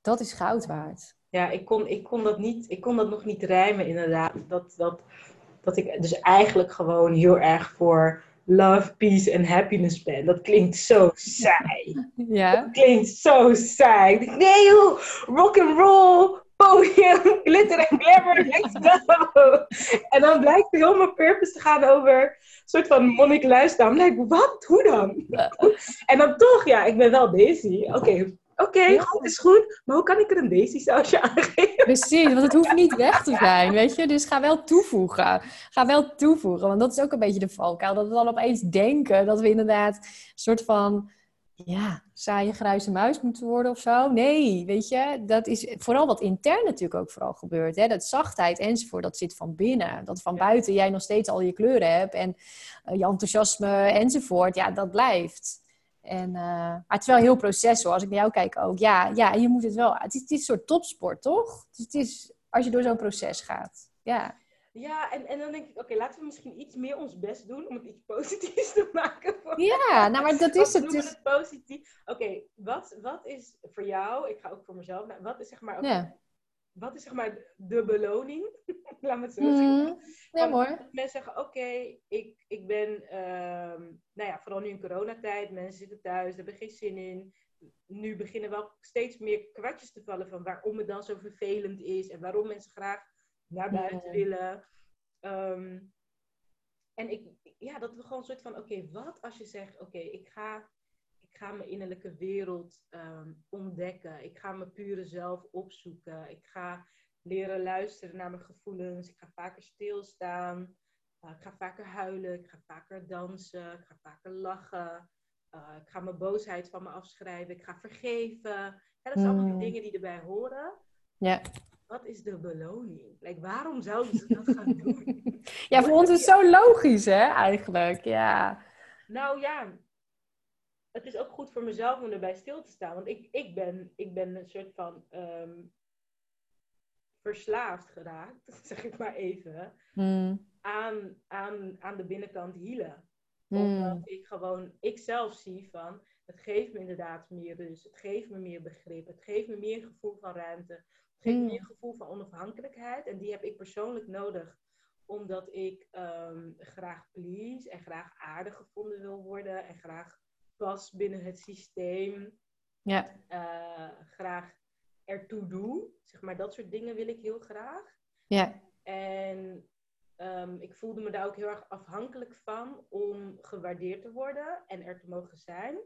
Dat is goud waard ja, ik kon, ik kon dat niet, ik kon dat nog niet rijmen inderdaad. Dat, dat, dat ik dus eigenlijk gewoon heel erg voor love, peace en happiness ben. Dat klinkt zo saai. Ja. Dat klinkt zo saai. Nee joh, rock and roll, podium, glitter en glamour, let's go. En dan blijkt heel mijn purpose te gaan over een soort van monnik luisteren. Dan ik, wat? Hoe dan? En dan toch, ja, ik ben wel Daisy. Oké, Oké, okay, goed is goed. Maar hoe kan ik er een daisy sausje aan geven? Precies, want het hoeft niet weg te zijn, weet je. Dus ga wel toevoegen. Ga wel toevoegen, want dat is ook een beetje de valkuil. Dat we dan opeens denken dat we inderdaad een soort van... Ja, saaie grijze muis moeten worden of zo. Nee, weet je. Dat is vooral wat intern natuurlijk ook vooral gebeurt. Hè? Dat zachtheid enzovoort, dat zit van binnen. Dat van buiten jij nog steeds al je kleuren hebt. En uh, je enthousiasme enzovoort. Ja, dat blijft. En, uh, maar het is wel een heel proces hoor. Als ik naar jou kijk ook. Ja, ja je moet het wel. Het is, het is een soort topsport, toch? Het is, als je door zo'n proces gaat. Ja. Ja, en, en dan denk ik, oké, laten we misschien iets meer ons best doen om het iets positiefs te maken. Voor ja, nou maar dat is het. Dus... het positief. Oké, wat, wat is voor jou, ik ga ook voor mezelf, wat is zeg maar, ja. Wat is zeg maar de beloning? Laat me het zo zeggen. Mm, ja, mooi. Mensen zeggen, oké, ik, ik ben, um, nou ja, vooral nu in coronatijd, mensen zitten thuis, hebben geen zin in. Nu beginnen wel steeds meer kwartjes te vallen van waarom het dan zo vervelend is en waarom mensen graag naar buiten willen. Ehm, en ik, ja, dat we gewoon een soort van, oké, wat als je zegt, oké, ik, ga, ik ga mijn innerlijke wereld ehm, ontdekken. Ik ga mijn pure zelf opzoeken. Ik ga leren luisteren naar mijn gevoelens. Ik ga vaker stilstaan. Uh, ik ga vaker huilen. Ik ga vaker dansen. Ik ga vaker lachen. Uh, ik ga mijn boosheid van me afschrijven. Ik ga vergeven. Ja, dat zijn allemaal mm. dingen die erbij horen. Ja wat is de beloning? Like, waarom zouden ze dat gaan doen? ja, voor ons is het zo logisch, hè, eigenlijk. Ja. Nou ja, het is ook goed voor mezelf om erbij stil te staan. Want ik, ik, ben, ik ben een soort van ehm, verslaafd geraakt, zeg ik maar even, hmm. aan, aan, aan de binnenkant hielen. Hmm. Omdat ik gewoon, ik zelf zie van, het geeft me inderdaad meer rust. Het geeft me meer begrip. Het geeft me meer gevoel van ruimte geeft me mm. een gevoel van onafhankelijkheid. En die heb ik persoonlijk nodig, omdat ik um, graag please en graag aardig gevonden wil worden. En graag pas binnen het systeem. Ja. Uh, graag ertoe doe. Zeg maar, dat soort dingen wil ik heel graag. Ja. En um, ik voelde me daar ook heel erg afhankelijk van om gewaardeerd te worden en er te mogen zijn.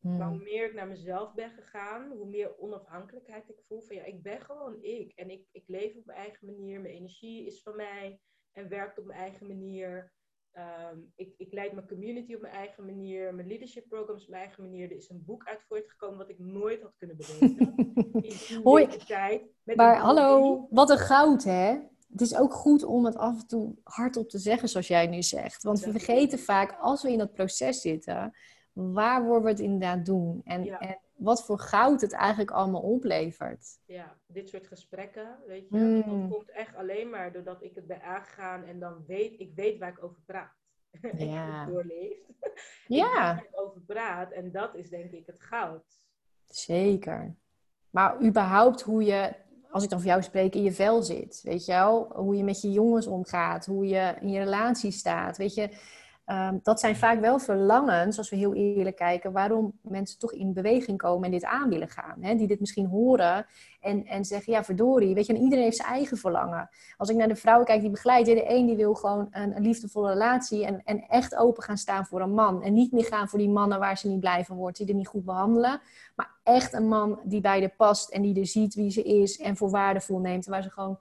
Maar hoe hmm. meer ik naar mezelf ben gegaan, hoe meer onafhankelijkheid ik voel. Van ja, ik ben gewoon ik. En ik, ik leef op mijn eigen manier. Mijn energie is van mij en werkt op mijn eigen manier. Ehm, ik, ik leid mijn community op mijn eigen manier. Mijn leadership programs op mijn eigen manier. Er is een boek uit voortgekomen wat ik nooit had kunnen bedenken. Hoi. Tijd, maar hallo, wat een goud hè? Het is ook goed om het af en toe hardop te zeggen, zoals jij nu zegt. Want we vergeten vaak, als we in dat proces zitten, waar worden we het inderdaad doen? En, en wat voor goud het eigenlijk allemaal oplevert. Ja, dit soort gesprekken, weet je. Mm. Dat komt echt alleen maar doordat ik het ben aangegaan en dan weet, ik weet waar ik over praat. Ja. ik doorleefd. Ja. waar ik over praat en dat is denk ik het goud. Zeker. Maar überhaupt hoe je, als ik dan voor jou spreek, in je vel zit. Weet je wel? Hoe je met je jongens omgaat, hoe je in je relatie staat. Weet je, Ehm, dat zijn vaak wel verlangens, als we heel eerlijk kijken, waarom mensen toch in beweging komen en dit aan willen gaan. Hè? Die dit misschien horen en, en zeggen, ja verdorie, weet je, en iedereen heeft zijn eigen verlangen. Als ik naar de vrouwen kijk die begeleid, de een die wil gewoon een, een, liefdevolle relatie en, en echt open gaan staan voor een man. En niet meer gaan voor die mannen waar ze niet blij van wordt, die er niet goed behandelen. Maar echt een man die bij de past en die er ziet wie ze is en voor waardevol neemt. Waar ze gewoon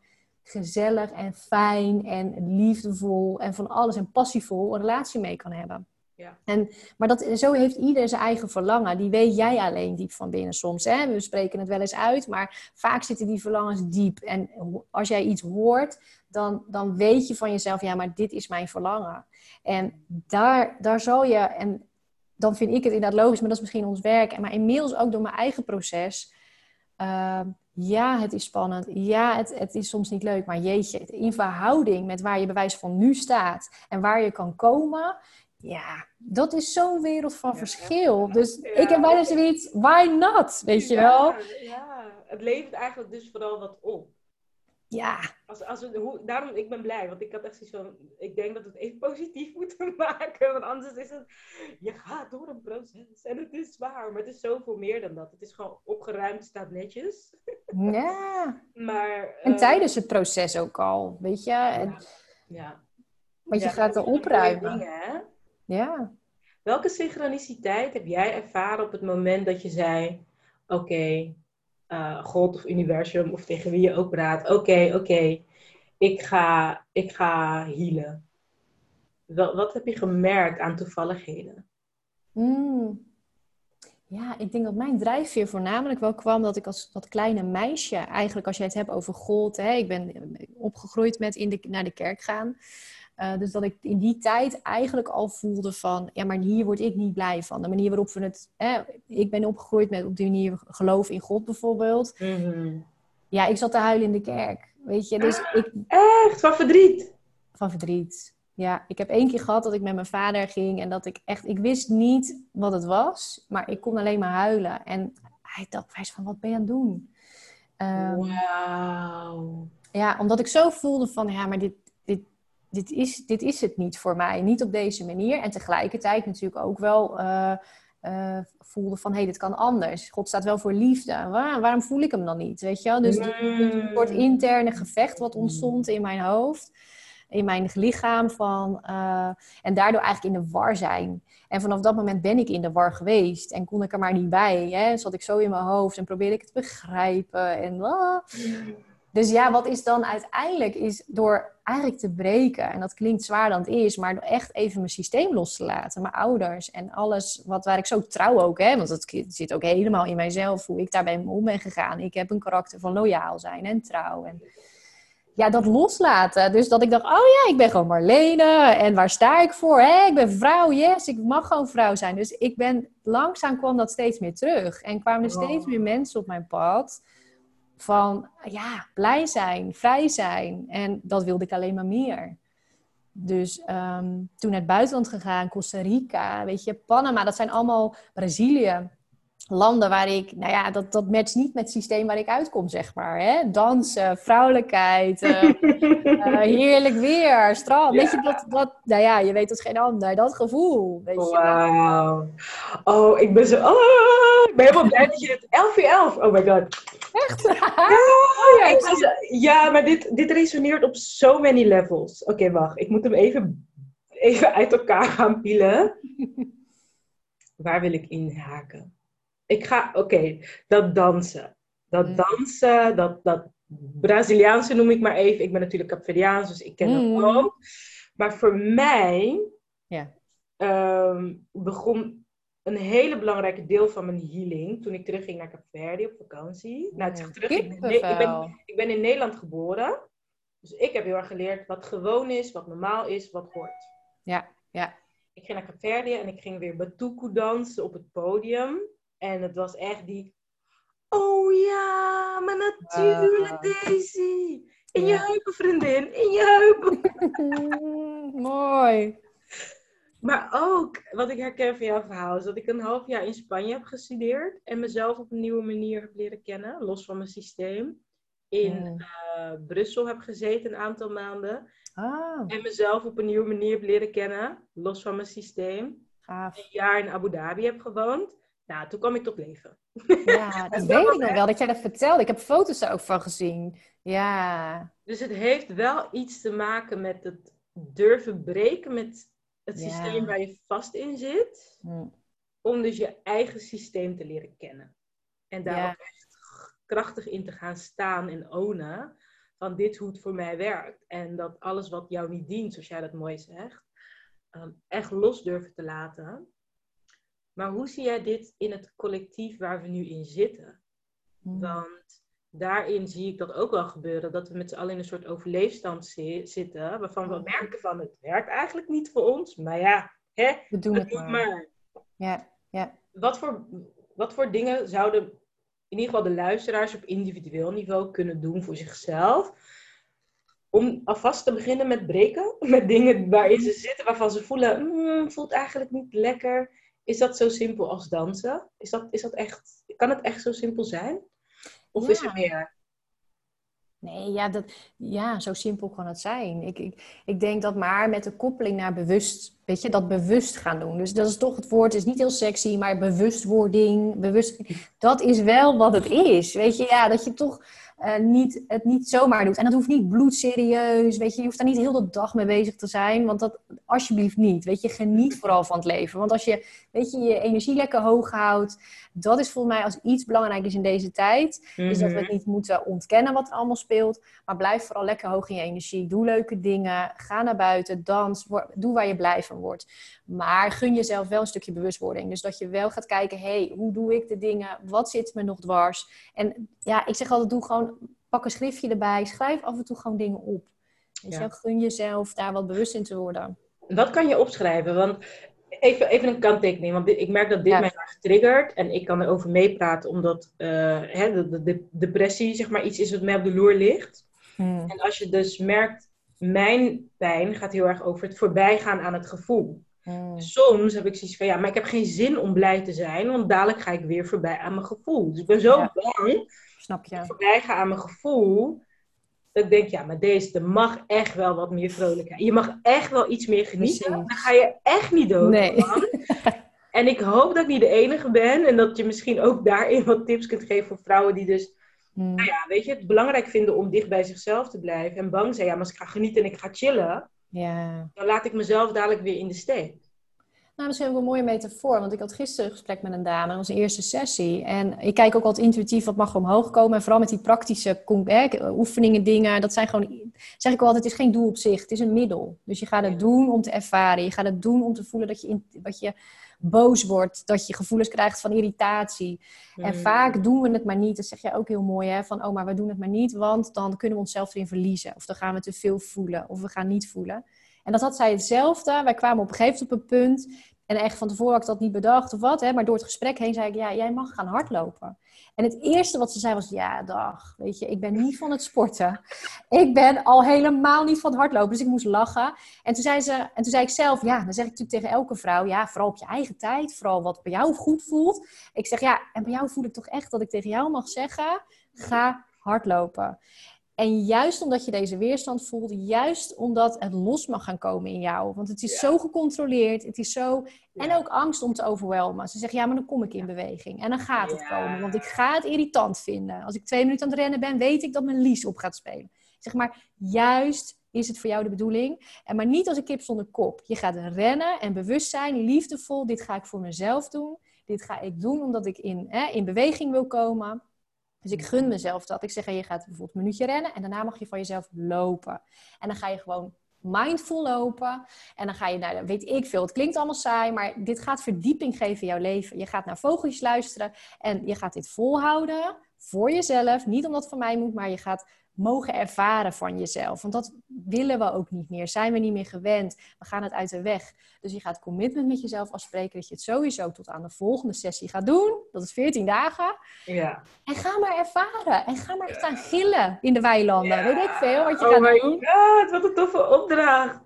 gezellig en fijn en liefdevol en van alles en passievol een relatie mee kan hebben. Ja. En, maar dat, zo heeft ieder zijn eigen verlangen. Die weet jij alleen diep van binnen soms. Hè? We spreken het wel eens uit, maar vaak zitten die verlangens diep. En als jij iets hoort, dan, dan weet je van jezelf, ja, maar dit is mijn verlangen. En daar, daar zal je, en dan vind ik het inderdaad logisch, maar dat is misschien ons werk. Maar inmiddels ook door mijn eigen proces. Uh, ja, het is spannend. Ja, het, het is soms niet leuk. Maar jeetje, in verhouding met waar je bewijs van nu staat en waar je kan komen. Ja, dat is zo'n wereld van verschil. Dus ik heb bijna zoiets, why not? Weet je wel? Ja, het levert eigenlijk dus vooral wat op. Ja. Als, als we, hoe, daarom, ik ben blij, want ik had echt zoiets van, ik denk dat we het even positief moeten maken, want anders is het, je gaat door een proces en het is zwaar, maar het is zoveel meer dan dat. Het is gewoon opgeruimd, staat netjes. Ja. maar, en uh, tijdens het proces ook al, weet je. Ja. ja. Want je gaat er opruimen. Dingen, hè? Ja. Welke synchroniciteit heb jij ervaren op het moment dat je zei, oké, uh, God of universum of tegen wie je ook praat. Oké, oké, ik, ga, ik ga healen. Wat, wat heb je gemerkt aan toevalligheden? Mm. Ja, ik denk dat mijn drijfveer voornamelijk wel kwam dat ik als dat kleine meisje, eigenlijk als je het hebt over God, hè, ik ben opgegroeid met in de, naar de kerk gaan. Uh, dus dat ik in die tijd eigenlijk al voelde van, ja, maar hier word ik niet blij van. De manier waarop we het, ik ben opgegroeid met op die manier geloof in God bijvoorbeeld. Mm-hmm. Ja, ik zat te huilen in de kerk. Weet je, dus ik... Echt, van verdriet? Van verdriet. Ja, ik heb één keer gehad dat ik met mijn vader ging en dat ik echt, ik wist niet wat het was, maar ik kon alleen maar huilen. En hij dacht, wijs van, wat ben je aan het doen? Um, Wauw. Ja, omdat ik zo voelde van, ja, maar dit, dit, is, dit is het niet voor mij. Niet op deze manier. En tegelijkertijd natuurlijk ook wel uh, uh, voelde van, hé, hey, dit kan anders. God staat wel voor liefde. Waar, waarom voel ik hem dan niet? Weet je wel? Dus een soort interne gevecht wat ontstond in mijn hoofd in mijn lichaam. Van, uh, en daardoor eigenlijk in de war zijn. En vanaf dat moment ben ik in de war geweest. En kon ik er maar niet bij. Hè? Zat ik zo in mijn hoofd en probeerde ik het te begrijpen. En, uh. Dus ja, wat is dan uiteindelijk? Is door eigenlijk te breken. En dat klinkt zwaar dan het is. Maar door echt even mijn systeem los te laten. Mijn ouders en alles wat, waar ik zo trouw ook. Hè? Want dat zit ook helemaal in mijzelf. Hoe ik daarbij om ben gegaan. Ik heb een karakter van loyaal zijn en trouw. En ja, dat loslaten. Dus dat ik dacht, oh ja, ik ben gewoon Marlene. En waar sta ik voor? Hè? Ik ben vrouw, yes, ik mag gewoon vrouw zijn. Dus ik ben, langzaam kwam dat steeds meer terug. En kwamen er steeds meer mensen op mijn pad. Van, ja, blij zijn, vrij zijn. En dat wilde ik alleen maar meer. Dus um, toen naar het buitenland gegaan, Costa Rica, weet je, Panama, dat zijn allemaal Brazilië landen waar ik, nou ja, dat, dat matcht niet met het systeem waar ik uitkom, zeg maar. Hè? Dansen, vrouwelijkheid, uh, uh, heerlijk weer, strand. Weet je, dat, dat, nou ja, je weet het geen ander, dat gevoel. Wauw. Oh, ik ben zo, oh, ik ben helemaal blij dat je het 11 uur 11, oh my god. Echt? Ja, oh, ja, zo, ja, maar dit, dit resoneert op so many levels. Oké, wacht, ik moet hem even, even uit elkaar gaan pielen. Waar wil ik inhaken? Ik ga, oké, dat dansen. Dat mm. dansen, dat, dat Braziliaanse noem ik maar even. Ik ben natuurlijk Capverdiaans, dus ik ken dat mm. ook. Maar voor mij um, begon een hele belangrijke deel van mijn healing toen ik terugging naar Capverdi op vakantie. Nou, ik terug, ik ben, ik, ben, ik ben in Nederland geboren. Dus ik heb heel erg geleerd wat gewoon is, wat normaal is, wat hoort. Ja, ja. Ik ging naar Capverdi en ik ging weer Batuku dansen op het podium. En het was echt die, oh ja, maar natuurlijk Daisy. In je heupen, vriendin. In je heupen. Mooi. Maar ook, wat ik herken van jouw verhaal, is dat ik een half jaar in Spanje heb gestudeerd. En mezelf op een nieuwe manier heb leren kennen, los van mijn systeem. In uh, Brussel heb gezeten een aantal maanden. Ah. En mezelf op een nieuwe manier heb leren kennen, los van mijn systeem. Gaaf. Een jaar in Abu Dhabi heb gewoond. Nou, toen kwam ik tot leven. Ja, dat weet ik nog wel, dat jij dat vertelde. Ik heb foto's er ook van gezien. Ja. Dus het heeft wel iets te maken met het durven breken met het systeem waar je vast in zit. Hm. Om dus je eigen systeem te leren kennen. En daar ja. ook echt krachtig in te gaan staan en ownen. Van dit hoe het voor mij werkt. En dat alles wat jou niet dient, zoals jij dat mooi zegt. Ehm, echt los durven te laten. Maar hoe zie jij dit in het collectief waar we nu in zitten? Hmm. Want daarin zie ik dat ook wel gebeuren. Dat we met z'n allen in een soort overleefstand zitten. Waarvan we hmm. merken van het werkt eigenlijk niet voor ons. Maar ja, hè, we doen het maar. maar. Ja, ja. Wat, voor, wat voor dingen zouden in ieder geval de luisteraars op individueel niveau kunnen doen voor zichzelf? Om alvast te beginnen met breken. Met dingen waarin ze zitten waarvan ze voelen, mm, voelt eigenlijk niet lekker is dat zo simpel als dansen? Is dat, is dat echt, kan het echt zo simpel zijn? Of is er meer? Nee, ja, dat, ja, zo simpel kan het zijn. Ik, ik, ik denk dat maar met de koppeling naar bewust, weet je, dat bewust gaan doen. Dus dat is toch het woord, het is niet heel sexy, maar bewustwording, bewust, dat is wel wat het is. Weet je, ja, dat je toch uh, niet, het niet zomaar doet. En dat hoeft niet bloedserieus, weet je. Je hoeft daar niet heel de dag mee bezig te zijn. Want dat alsjeblieft niet. Weet je, geniet vooral van het leven. Want als je, weet je, je energie lekker hoog houdt. Dat is volgens mij als iets belangrijk is in deze tijd. Is dat we het mhm. niet moeten ontkennen wat er allemaal speelt. Maar blijf vooral lekker hoog in je energie. Doe leuke dingen. Ga naar buiten. Dans. Doe waar je blij van wordt. Maar gun jezelf wel een stukje bewustwording. Dus dat je wel gaat kijken, hey, hoe doe ik de dingen? Wat zit me nog dwars? En ja, ik zeg altijd, doe gewoon, pak een schriftje erbij. Schrijf af en toe gewoon dingen op. Dus ja. gun jezelf daar wat bewust in te worden. Wat kan je opschrijven? Want even, even een kanttekening, want ik merk dat dit mij getriggerd en ik kan erover meepraten omdat uh, hè, de, de, depressie zeg maar iets is wat mij op de loer ligt. Hmm. En als je dus merkt, mijn pijn gaat heel erg over het voorbijgaan aan het gevoel. Hmm. Soms heb ik zoiets van, ja, maar ik heb geen zin om blij te zijn, want dadelijk ga ik weer voorbij aan mijn gevoel. Dus ik ben zo Ja. bang Snap je? voorbij ga aan mijn gevoel. Dat ik denk, ja, maar deze, er mag echt wel wat meer vrolijkheid. Je mag echt wel iets meer genieten. Precies. Dan ga je echt niet dood. Nee. En ik hoop dat ik niet de enige ben. En dat je misschien ook daarin wat tips kunt geven voor vrouwen die dus, Hmm. nou ja, weet je, het belangrijk vinden om dicht bij zichzelf te blijven. En bang zijn, ja, maar als ik ga genieten en ik ga chillen, Ja. dan laat ik mezelf dadelijk weer in de steek. Nou, misschien ook een mooie metafoor. Want ik had gisteren een gesprek met een dame. Een eerste sessie. En ik kijk ook altijd intuïtief wat mag er omhoog komen. En vooral met die praktische hè, oefeningen, dingen. Dat zijn gewoon, zeg ik altijd, het is geen doel op zich. Het is een middel. Dus je gaat het doen om te ervaren. Je gaat het doen om te voelen dat je, in, dat je boos wordt. Dat je gevoelens krijgt van irritatie. En Hmm. vaak doen we het maar niet. Dat zeg je ook heel mooi, hè? Van, oh, maar we doen het maar niet, want dan kunnen we onszelf erin verliezen. Of dan gaan we te veel voelen, of we gaan niet voelen. En dat had zij hetzelfde. Wij kwamen op een gegeven moment op een punt. En echt van tevoren had ik dat niet bedacht of wat. Hè? Maar door het gesprek heen zei ik, ja, jij mag gaan hardlopen. En het eerste wat ze zei was, ja, dag, weet je, ik ben niet van het sporten. Ik ben al helemaal niet van het hardlopen. Dus ik moest lachen. En toen zei, ze, en toen zei ik zelf, ja, dan zeg ik natuurlijk tegen elke vrouw, ja, vooral op je eigen tijd. Vooral wat bij jou goed voelt. Ik zeg, ja, en bij jou voel ik toch echt dat ik tegen jou mag zeggen, ga hardlopen. En juist omdat je deze weerstand voelt, juist omdat het los mag gaan komen in jou. Want het is Ja. zo gecontroleerd, het is zo... En ook angst om te overwelmen. Ze zeggen, ja, maar dan kom ik in beweging. En dan gaat het Ja. komen, want ik ga het irritant vinden. Als ik twee minuten aan het rennen ben, weet ik dat mijn lies op gaat spelen. Zeg maar, juist is het voor jou de bedoeling. En maar niet als een kip zonder kop. Je gaat rennen en bewust zijn, liefdevol. Dit ga ik voor mezelf doen. Dit ga ik doen omdat ik in, hè, in beweging wil komen. Dus ik gun mezelf dat. Ik zeg, je gaat bijvoorbeeld een minuutje rennen en daarna mag je van jezelf lopen. En dan ga je gewoon mindful lopen. En dan ga je naar, weet ik veel, het klinkt allemaal saai, maar dit gaat verdieping geven in jouw leven. Je gaat naar vogeltjes luisteren en je gaat dit volhouden voor jezelf. Niet omdat het van mij moet, maar je gaat mogen ervaren van jezelf. Want dat willen we ook niet meer. Zijn we niet meer gewend. We gaan het uit de weg. Dus je gaat commitment met jezelf afspreken dat je het sowieso tot aan de volgende sessie gaat doen. Dat is 14 dagen. Ja. En ga maar ervaren. En ga maar staan gillen in de weilanden. Ja. Weet ik veel wat je oh gaat my doen. god, wat een toffe opdracht.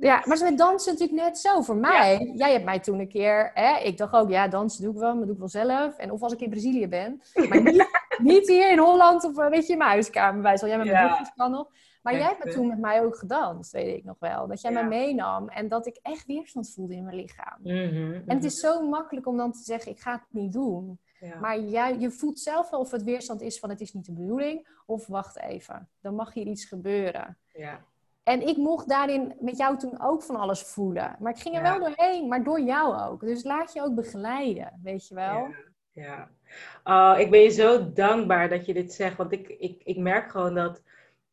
Ja, maar met dansen natuurlijk net zo. Voor mij, jij hebt mij toen een keer... Hè, ik dacht ook, ja, dansen doe ik wel, maar doe ik wel zelf. En of als ik in Brazilië ben. Maar niet, niet hier in Holland of eh, weet je, in mijn huiskamer. Bij, zal jij met mijn nog. Maar Echt, jij hebt toen met mij ook gedanst, weet ik nog wel. Dat jij mij meenam en dat ik echt weerstand voelde in mijn lichaam. Mhm, En het is zo makkelijk om dan te zeggen, ik ga het niet doen. ja. Maar jij, je voelt zelf wel of het weerstand is van het is niet de bedoeling. Of wacht even, dan mag hier iets gebeuren. ja. En ik mocht daarin met jou toen ook van alles voelen. Maar ik ging er Ja. wel doorheen, maar door jou ook. Dus laat je ook begeleiden, weet je wel. Ja, ja. Oh, ik ben je zo dankbaar dat je dit zegt. Want ik, ik, ik merk gewoon dat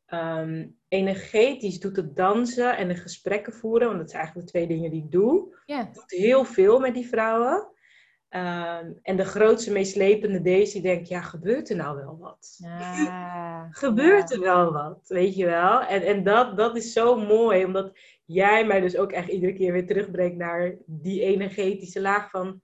ehm, energetisch doet het dansen en de gesprekken voeren, want dat zijn eigenlijk de twee dingen die ik doe, Ja, doet heel veel met die vrouwen. Ehm, en de grootste, meest lepende Daisy die denkt, ja, gebeurt er nou wel wat? ja. Gebeurt ja. er wel wat, weet je wel? En, en dat, dat is zo mooi, omdat jij mij dus ook echt iedere keer weer terugbrengt naar die energetische laag van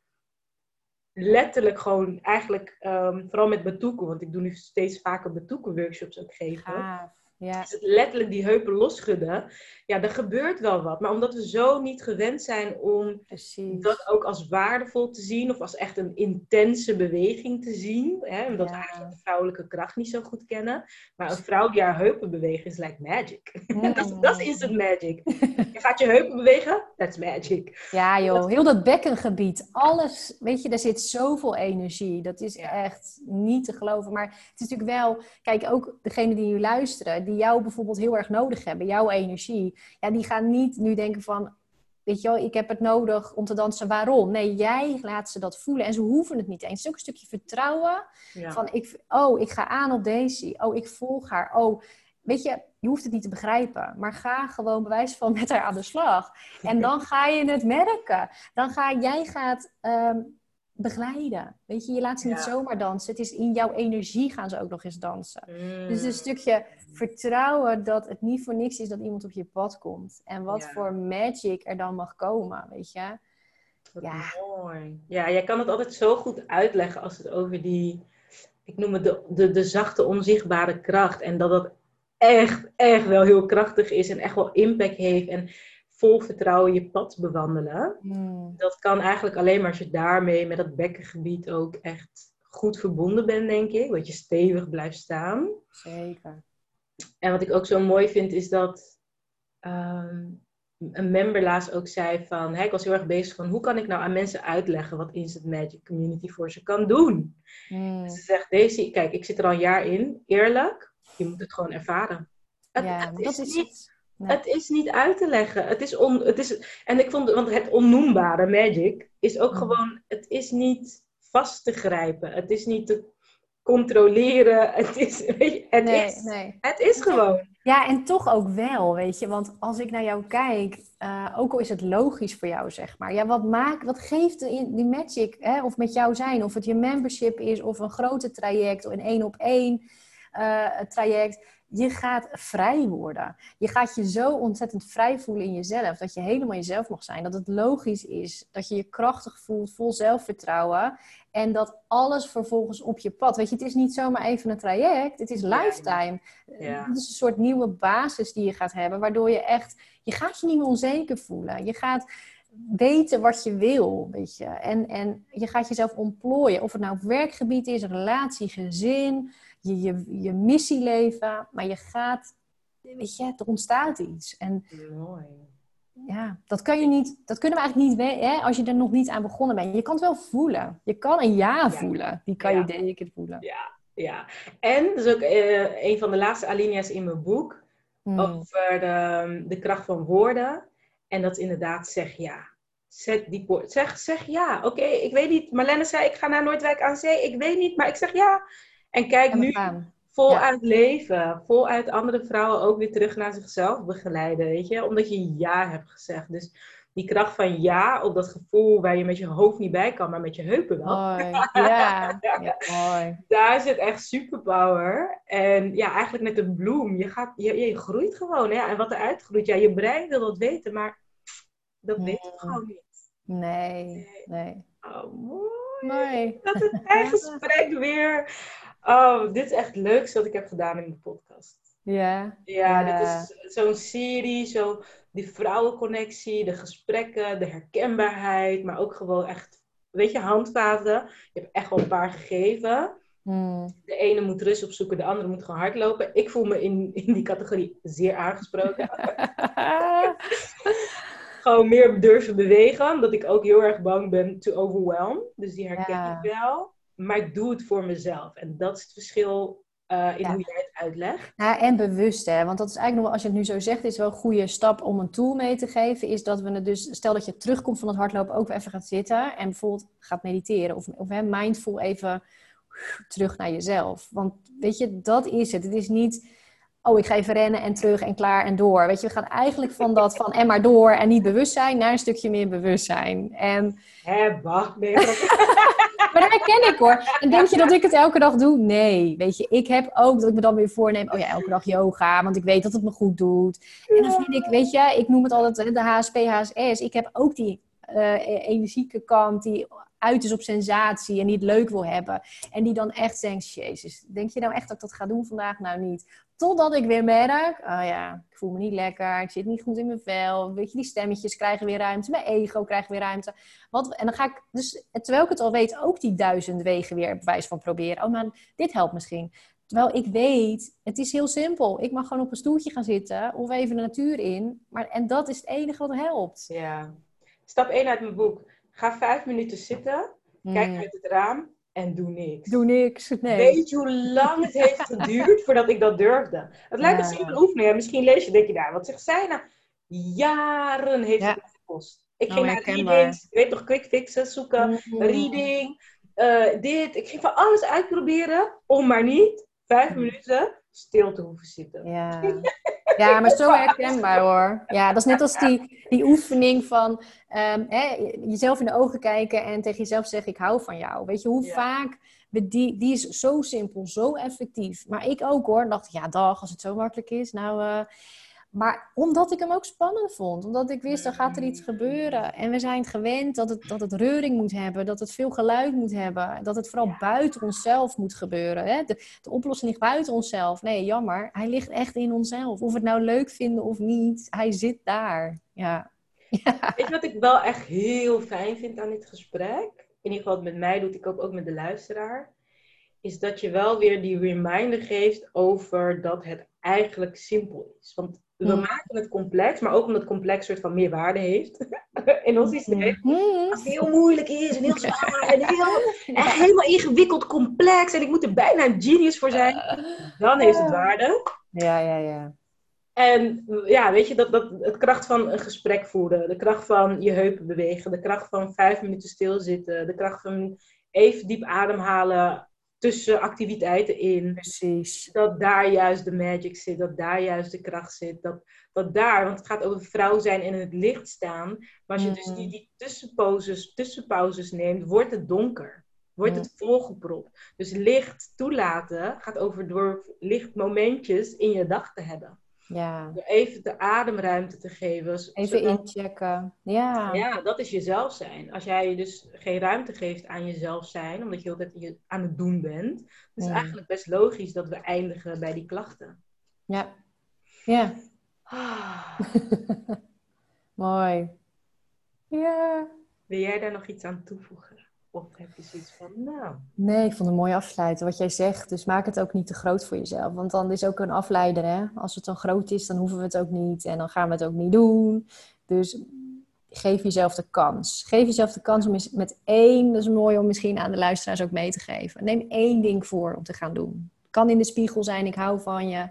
letterlijk gewoon eigenlijk, ehm, vooral met betoeken, want ik doe nu steeds vaker betoeken workshops ook geven. Ja, het letterlijk die heupen losschudden. Ja, er gebeurt wel wat. Maar omdat we zo niet gewend zijn om precies. dat ook als waardevol te zien, of als echt een intense beweging te zien, hè, omdat we eigenlijk de vrouwelijke kracht niet zo goed kennen. Maar een vrouw die haar heupen beweegt is like magic. dat, is, dat is instant magic. Je gaat je heupen bewegen, that's magic. Ja joh, heel dat bekkengebied, alles, weet je, daar zit zoveel energie. Dat is echt niet te geloven. Maar het is natuurlijk wel, kijk ook degene die nu luisteren, die jou bijvoorbeeld heel erg nodig hebben, jouw energie. Ja, die gaan niet nu denken van, weet je wel, ik heb het nodig om te dansen, waarom? Nee, jij laat ze dat voelen en ze hoeven het niet eens. Het is ook een stukje vertrouwen Ja. van, ik, oh, ik ga aan op Daisy. Oh, ik volg haar. Oh, weet je, je hoeft het niet te begrijpen. Maar ga gewoon bewijs van met haar aan de slag. En dan ga je het merken. Dan ga jij gaat ehm, begeleiden. Weet je, je laat ze niet Ja. zomaar dansen. Het is in jouw energie gaan ze ook nog eens dansen. Mm. Dus een stukje vertrouwen dat het niet voor niks is dat iemand op je pad komt. En wat Ja. voor magic er dan mag komen, weet je. Wat Ja. mooi. Ja, jij kan het altijd zo goed uitleggen als het over die, ik noem het de, de, de zachte onzichtbare kracht. En dat dat echt, echt wel heel krachtig is en echt wel impact heeft. En vol vertrouwen je pad bewandelen. Hmm. Dat kan eigenlijk alleen maar als je daarmee met dat bekkengebied ook echt goed verbonden bent, denk ik. Dat je stevig blijft staan. Zeker. En wat ik ook zo mooi vind is dat ehm, een member laatst ook zei van... Hè, ik was heel erg bezig van hoe kan ik nou aan mensen uitleggen wat Instant Magic Community voor ze kan doen. Hmm. Ze zegt, Daisy, kijk, ik zit er al een jaar in. Eerlijk, je moet het gewoon ervaren. Het, Ja, het maar is dat is niet het. Nee. het is niet uit te leggen. Het is on, het is, en ik vond, want het onnoembare magic is ook Mm. gewoon, het is niet vast te grijpen. Het is niet te controleren. Het is, weet je, het nee, is, nee. het is gewoon. Ja, en toch ook wel, weet je. Want als ik naar jou kijk, eh, ook al is het logisch voor jou, zeg maar. Ja, wat, maakt, wat geeft die, die magic, hè, of met jou zijn, of het je membership is, of een grote traject, of een één op één traject. Je gaat vrij worden. Je gaat je zo ontzettend vrij voelen in jezelf. Dat je helemaal jezelf mag zijn. Dat het logisch is. Dat je je krachtig voelt, vol zelfvertrouwen. En dat alles vervolgens op je pad. Weet je, het is niet zomaar even een traject. Het is lifetime. Ja. Het is een soort nieuwe basis die je gaat hebben. Waardoor je echt... Je gaat je niet meer onzeker voelen. Je gaat weten wat je wil, weet je. En, en je gaat jezelf ontplooien. Of het nou op werkgebied is, relatie, gezin, je, je, je missieleven. Maar je gaat... Weet je, er ontstaat iets. En Mooi. ja, dat, kan je niet, dat kunnen we eigenlijk niet weten hè, als je er nog niet aan begonnen bent. Je kan het wel voelen. Je kan een ja voelen. Die kan Ja. je zeker voelen. Ja, ja. En, dat is ook eh, een van de laatste alinea's in mijn boek, Hmm. over de, de kracht van woorden. En dat is inderdaad zeg ja. Zet die woord, zeg, zeg ja. Oké, ik weet niet. Marlene zei, ik ga naar Noordwijk aan zee. Ik weet niet, maar ik zeg ja. En kijk En nu gaan. voluit leven. Voluit andere vrouwen ook weer terug naar zichzelf begeleiden. Weet je? Omdat je ja hebt gezegd. Dus die kracht van ja, op dat gevoel waar je met je hoofd niet bij kan, maar met je heupen wel. Mooi. Ja. ja, mooi. Daar zit echt superpower. En ja, eigenlijk net een bloem. Je, gaat, je, je groeit gewoon. En wat eruit groeit, ja, je brein wil dat weten, maar dat weet het Ja. gewoon niet. Nee, nee. Oh, mooi. Mooi. Dat is een gesprek weer. Oh, dit is echt het leukste wat ik heb gedaan in de podcast. Ja. Ja, Ja. dit is zo'n serie, zo die vrouwenconnectie, de gesprekken, de herkenbaarheid, maar ook gewoon echt, weet je, handvaten. Je hebt echt wel een paar gegeven. Hmm. De ene moet rust opzoeken, de andere moet gewoon hardlopen. Ik voel me in, in die categorie zeer aangesproken. gewoon meer durven bewegen, omdat ik ook heel erg bang ben to overwhelm. Dus die herken Ja. ik wel. Maar ik doe het voor mezelf. En dat is het verschil eh, in Ja. hoe jij het uitlegt. Ja, en bewust, hè. Want dat is eigenlijk nog wel, als je het nu zo zegt, is wel een goede stap om een tool mee te geven. Is dat we het dus, stel dat je terugkomt van het hardlopen, ook even gaat zitten en bijvoorbeeld gaat mediteren. Of, of hè, mindful even terug naar jezelf. Want weet je, dat is het. Het is niet, oh, ik ga even rennen en terug en klaar en door. Weet je, we gaan eigenlijk van dat van en maar door en niet bewustzijn naar een stukje meer bewustzijn. En Hè, bah, nee, maar dat herken ik hoor. En denk je dat ik het elke dag doe? Nee. Weet je, ik heb ook dat ik me dan weer voorneem. Oh ja, elke dag yoga. Want ik weet dat het me goed doet. En dan vind ik, weet je, ik noem het altijd de HSP, HSS. Ik heb ook die eh, energieke kant die uit is op sensatie en die het leuk wil hebben. En die dan echt denkt, jezus, denk je nou echt dat ik dat ga doen vandaag? Nou niet. Totdat ik weer merk, oh ja, ik voel me niet lekker, ik zit niet goed in mijn vel. Weet je, die stemmetjes krijgen weer ruimte, mijn ego krijgt weer ruimte. Wat, en dan ga ik, dus terwijl ik het al weet, ook die duizend wegen weer bewijs van proberen. Oh, maar dit helpt misschien. Terwijl ik weet, het is heel simpel. Ik mag gewoon op een stoeltje gaan zitten of even de natuur in. Maar, en dat is het enige wat helpt. Ja. Stap 1 uit mijn boek. Ga vijf minuten zitten, kijk Hmm. uit het raam en doe niks. Doe niks. Nee. Weet je hoe lang het heeft geduurd voordat ik dat durfde? Het lijkt een Ja. simpele oefening. En misschien lees je, denk je, nou, wat zegt zij nou? Jaren heeft Ja. het gekost. Ik Oh, ging naar herkenbaar. readings, ik weet nog, quick fixes zoeken, Mm. reading, eh, dit. Ik ging van alles uitproberen, om maar niet vijf Mm. minuten stil te hoeven zitten. Ja. ja, maar zo herkenbaar hoor. Ja, dat is net als die, die oefening van ehm, hè, jezelf in de ogen kijken en tegen jezelf zeggen: Ik hou van jou. Weet je hoe Ja. vaak we die, die is zo simpel, zo effectief. Maar ik ook hoor. Dacht, ja, dag, als het zo makkelijk is. Nou, eh, Maar omdat ik hem ook spannend vond. Omdat ik wist, er gaat er iets gebeuren. En we zijn gewend dat het, dat het reuring moet hebben. Dat het veel geluid moet hebben. Dat het vooral buiten onszelf moet gebeuren. Hè? De, de oplossing ligt buiten onszelf. Nee, jammer. Hij ligt echt in onszelf. Of we het nou leuk vinden of niet. Hij zit daar. Ja. ja. Weet je wat ik wel echt heel fijn vind aan dit gesprek? In ieder geval met mij doet, ik hoop ook met de luisteraar. Is dat je wel weer die reminder geeft over dat het eigenlijk simpel is. Want we maken het complex, maar ook omdat het complex soort van meer waarde heeft in ons systeem. Als het heel moeilijk is en heel zwaar en, heel, en helemaal ingewikkeld complex en ik moet er bijna een genius voor zijn, dan heeft het waarde. Ja, ja, ja. En ja, weet je, dat, dat, het kracht van een gesprek voeren, de kracht van je heupen bewegen, de kracht van vijf minuten stilzitten, de kracht van even diep ademhalen tussen activiteiten in. Precies. Dat daar juist de magic zit, dat daar juist de kracht zit. Dat, dat daar, want het gaat over vrouw zijn en in het licht staan. Maar als je dus die, die tussenpauzes, tussenpauzes neemt, wordt het donker. Wordt het volgepropt. Dus licht toelaten gaat over door lichtmomentjes in je dag te hebben. Ja. Door even de ademruimte te geven. Even inchecken. Ja. Ja, dat is jezelf zijn. Als jij dus geen ruimte geeft aan jezelf zijn, omdat je altijd je aan het doen bent, is het eigenlijk best logisch dat we eindigen bij die klachten. Ja. Ja. Ah. Mooi. Ja. Wil jij daar nog iets aan toevoegen? Of heb je zoiets van, nou... Nee, ik vond het een mooi afsluiten wat jij zegt. Dus maak het ook niet te groot voor jezelf. Want dan is ook een afleider, hè. Als het dan groot is, dan hoeven we het ook niet. En dan gaan we het ook niet doen. Dus geef jezelf de kans. Geef jezelf de kans om met één... Dat is mooi om misschien aan de luisteraars ook mee te geven. Neem één ding voor om te gaan doen. Het kan in de spiegel zijn, ik hou van je.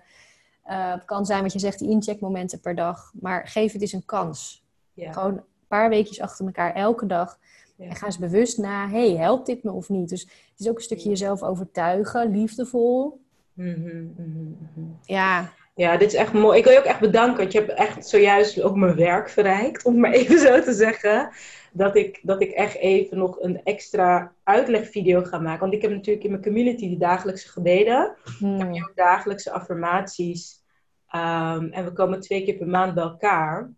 Uh, het kan zijn wat je zegt, die incheckmomenten per dag. Maar geef het eens een kans. Ja. Gewoon een paar weekjes achter elkaar, elke dag en ga eens bewust na, hey, helpt dit me of niet? Dus het is ook een stukje jezelf overtuigen, liefdevol. Mhm, mhm, mhm. Ja. Ja, dit is echt mooi. Ik wil je ook echt bedanken, want je hebt echt zojuist ook mijn werk verrijkt, om maar even zo te zeggen. Dat ik, dat ik echt even nog een extra uitlegvideo ga maken. Want ik heb natuurlijk in mijn community die dagelijkse gebeden. Hmm. heb je ook dagelijkse affirmaties. Ehm, en we komen twee keer per maand bij elkaar.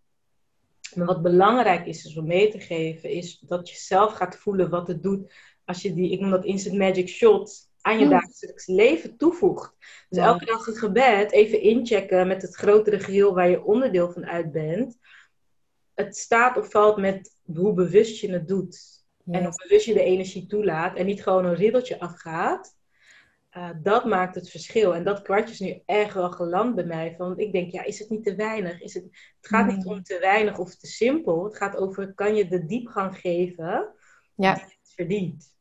Maar wat belangrijk is, is om mee te geven, is dat je zelf gaat voelen wat het doet als je die, ik noem dat instant magic shot, aan je dagelijks leven toevoegt. Dus elke dag het gebed even inchecken met het grotere geheel waar je onderdeel van uit bent. Het staat of valt met hoe bewust je het doet. En hoe bewust je de energie toelaat en niet gewoon een riddeltje afgaat. Uh, dat maakt het verschil. En dat kwartje is nu echt wel geland bij mij. Want ik denk, ja, is het niet te weinig? Is het, het gaat niet om te weinig of te simpel. Het gaat over, kan je de diepgang geven ja. die het verdient?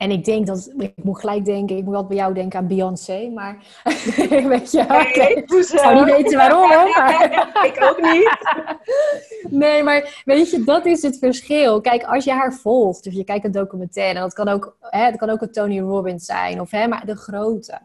En ik denk dat, ik moet gelijk denken, ik moet altijd bij jou denken aan Beyoncé, maar weet je, okay. ik zou niet weten waarom Maar... ik ook niet. nee, maar weet je, dat is het verschil. Kijk, als je haar volgt, of je kijkt een documentaire, en dat kan ook, hè, dat kan ook een Tony Robbins zijn, of hè, maar de grote.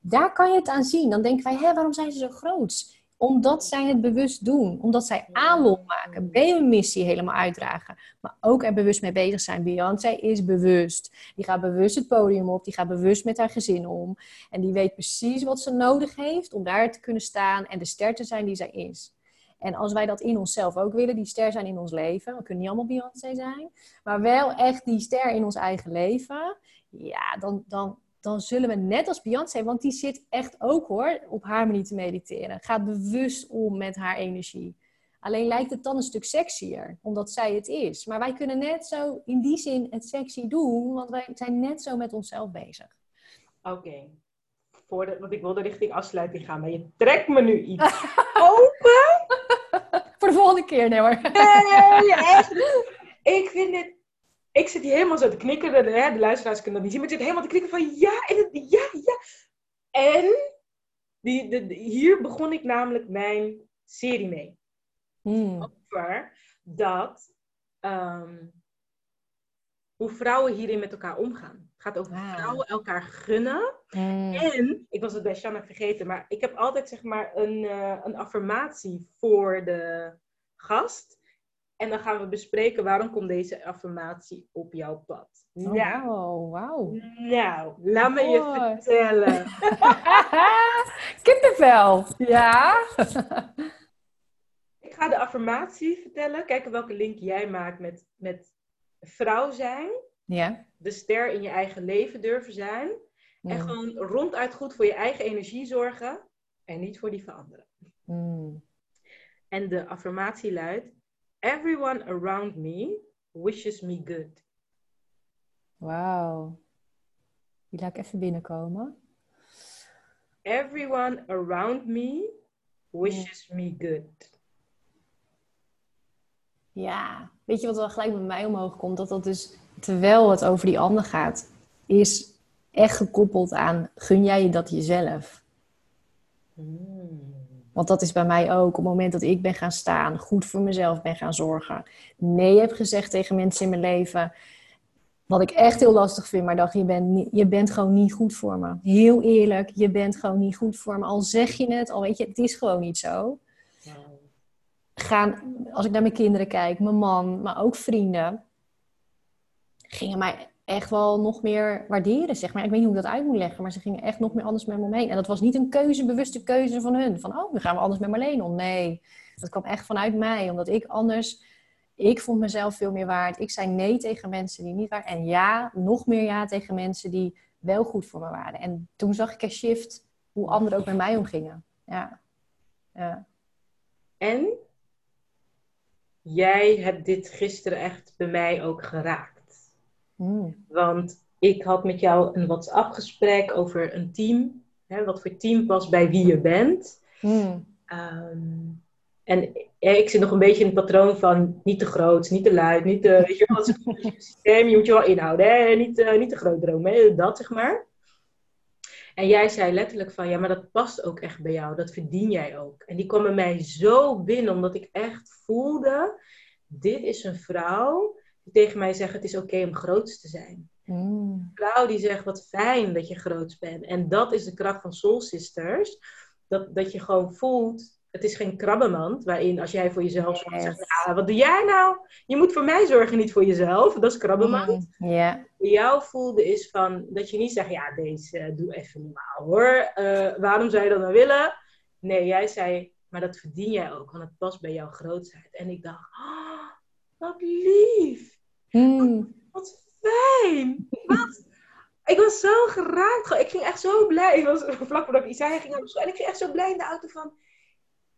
Daar kan je het aan zien. Dan denken wij, hè, waarom zijn ze zo groot? Omdat zij het bewust doen. Omdat zij aanloop maken. Ben een missie helemaal uitdragen. Maar ook er bewust mee bezig zijn. Beyoncé is bewust. Die gaat bewust het podium op. Die gaat bewust met haar gezin om. En die weet precies wat ze nodig heeft om daar te kunnen staan. En de ster te zijn die zij is. En als wij dat in onszelf ook willen, die ster zijn in ons leven. We kunnen niet allemaal Beyoncé zijn. Maar wel echt die ster in ons eigen leven. Ja, dan, dan, dan zullen we net als Beyoncé, want die zit echt ook hoor, op haar manier te mediteren. Gaat bewust om met haar energie. Alleen lijkt het dan een stuk sexier, omdat zij het is. Maar wij kunnen net zo in die zin het sexy doen, want wij zijn net zo met onszelf bezig. Oké. Okay. Want ik wilde richting afsluiting gaan, maar je trekt me nu iets open. Voor de volgende keer, nee hoor. Nee, echt. Ik vind dit ik zit hier helemaal zo te knikken. De, de, de luisteraars kunnen dat niet zien. Maar ik zit helemaal te knikken van ja, en het, ja, ja. En die, de, hier begon ik namelijk mijn serie mee. Hmm. Over dat ehm, hoe vrouwen hierin met elkaar omgaan. Het gaat over ah. vrouwen elkaar gunnen. Hmm. En, ik was het bij Shanna vergeten, maar ik heb altijd zeg maar een, uh, een affirmatie voor de gast. En dan gaan we bespreken waarom komt deze affirmatie op jouw pad. Oh, nou, wow. nou, laat me je vertellen. Kippenvel, ja. ga de affirmatie vertellen. Kijken welke link jij maakt met, met vrouw zijn. Ja. De ster in je eigen leven durven zijn. En gewoon ronduit goed voor je eigen energie zorgen. En niet voor die van anderen. Mm. En de affirmatie luidt: Everyone around me wishes me good. Wauw. Die laat ik even binnenkomen. Everyone around me wishes me good. Ja, weet je wat er gelijk bij mij omhoog komt? Dat dat dus, terwijl het over die ander gaat, is echt gekoppeld aan, gun jij je dat jezelf? Mm. Want dat is bij mij ook, op het moment dat ik ben gaan staan, goed voor mezelf ben gaan zorgen. Nee heb gezegd tegen mensen in mijn leven, wat ik echt heel lastig vind, maar dacht, je bent, je bent gewoon niet goed voor me. Heel eerlijk, je bent gewoon niet goed voor me. Al zeg je het, al weet je, het is gewoon niet zo. Gaan, als ik naar mijn kinderen kijk, mijn man, maar ook vrienden, gingen mij echt wel nog meer waarderen, zeg maar. Ik weet niet hoe ik dat uit moet leggen, maar ze gingen echt nog meer anders met me omheen. En dat was niet een keuze, bewuste keuze van hun. Van, oh, nu gaan we anders met Marleen om. Nee, dat kwam echt vanuit mij, omdat ik anders... Ik vond mezelf veel meer waard. Ik zei nee tegen mensen die niet waren. En ja, nog meer ja tegen mensen die wel goed voor me waren. En toen zag ik een shift hoe anderen ook met mij omgingen. Ja. ja. En jij hebt dit gisteren echt bij mij ook geraakt. Mm. Want ik had met jou een WhatsApp-gesprek over een team. Hè, wat voor team past bij wie je bent. Mm. Ehm, en ja, ik zit nog een beetje in het patroon van niet te groot, niet te luid, niet te, weet je wel, het systeem, je moet je wel inhouden, hè? Niet, eh, niet te groot dromen, dat zeg maar. En jij zei letterlijk van, ja, maar dat past ook echt bij jou, dat verdien jij ook. En die kwam bij mij zo binnen, omdat ik echt voelde, dit is een vrouw tegen mij zegt, het is oké om groot te zijn. Mm. Vrouw die zegt, wat fijn dat je groot bent. En dat is de kracht van Soul Sisters, dat, dat je gewoon voelt, het is geen krabbenmand, waarin als jij voor jezelf Yes. zegt, ah, wat doe jij nou? Je moet voor mij zorgen, niet voor jezelf. Dat is krabbenmand. Mm. Ja. Bij jou voelde is van, dat je niet zegt, ja, deze eh, doe even normaal hoor. Eh, waarom zou je dat nou willen? Nee, jij zei, maar dat verdien jij ook, want het past bij jouw grootheid. En ik dacht, ah, wat lief. Mm. Wat fijn! Wat? Ik was zo geraakt. Ik ging echt zo blij. Ik was vlak voordat ik iets zei, ging ik naar school. En ik ging echt zo blij in de auto van...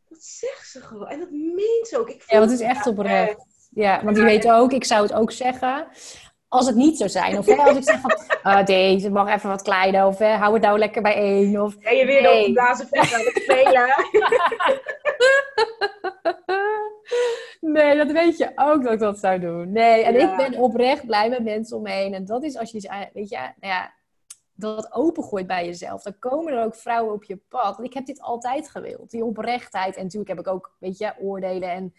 Wat zegt ze gewoon? En dat meent ze ook. Ik Ja, want het is echt oprecht. Ja, want je weet ook, ik zou het ook zeggen. Als het niet zou zijn. Of hè, als ik zeg van, ah, deze mag even wat kleiner. Of hè, hou het nou lekker bij één. Of, En je weer Nee. op de blazen het spelen. nee, dat weet je ook dat ik dat zou doen. Nee, en Ja. ik ben oprecht blij met mensen om me heen. En dat is als je, weet je, nou ja, dat opengooit bij jezelf. Dan komen er ook vrouwen op je pad. Want ik heb dit altijd gewild. Die oprechtheid. En natuurlijk heb ik ook, weet je, oordelen en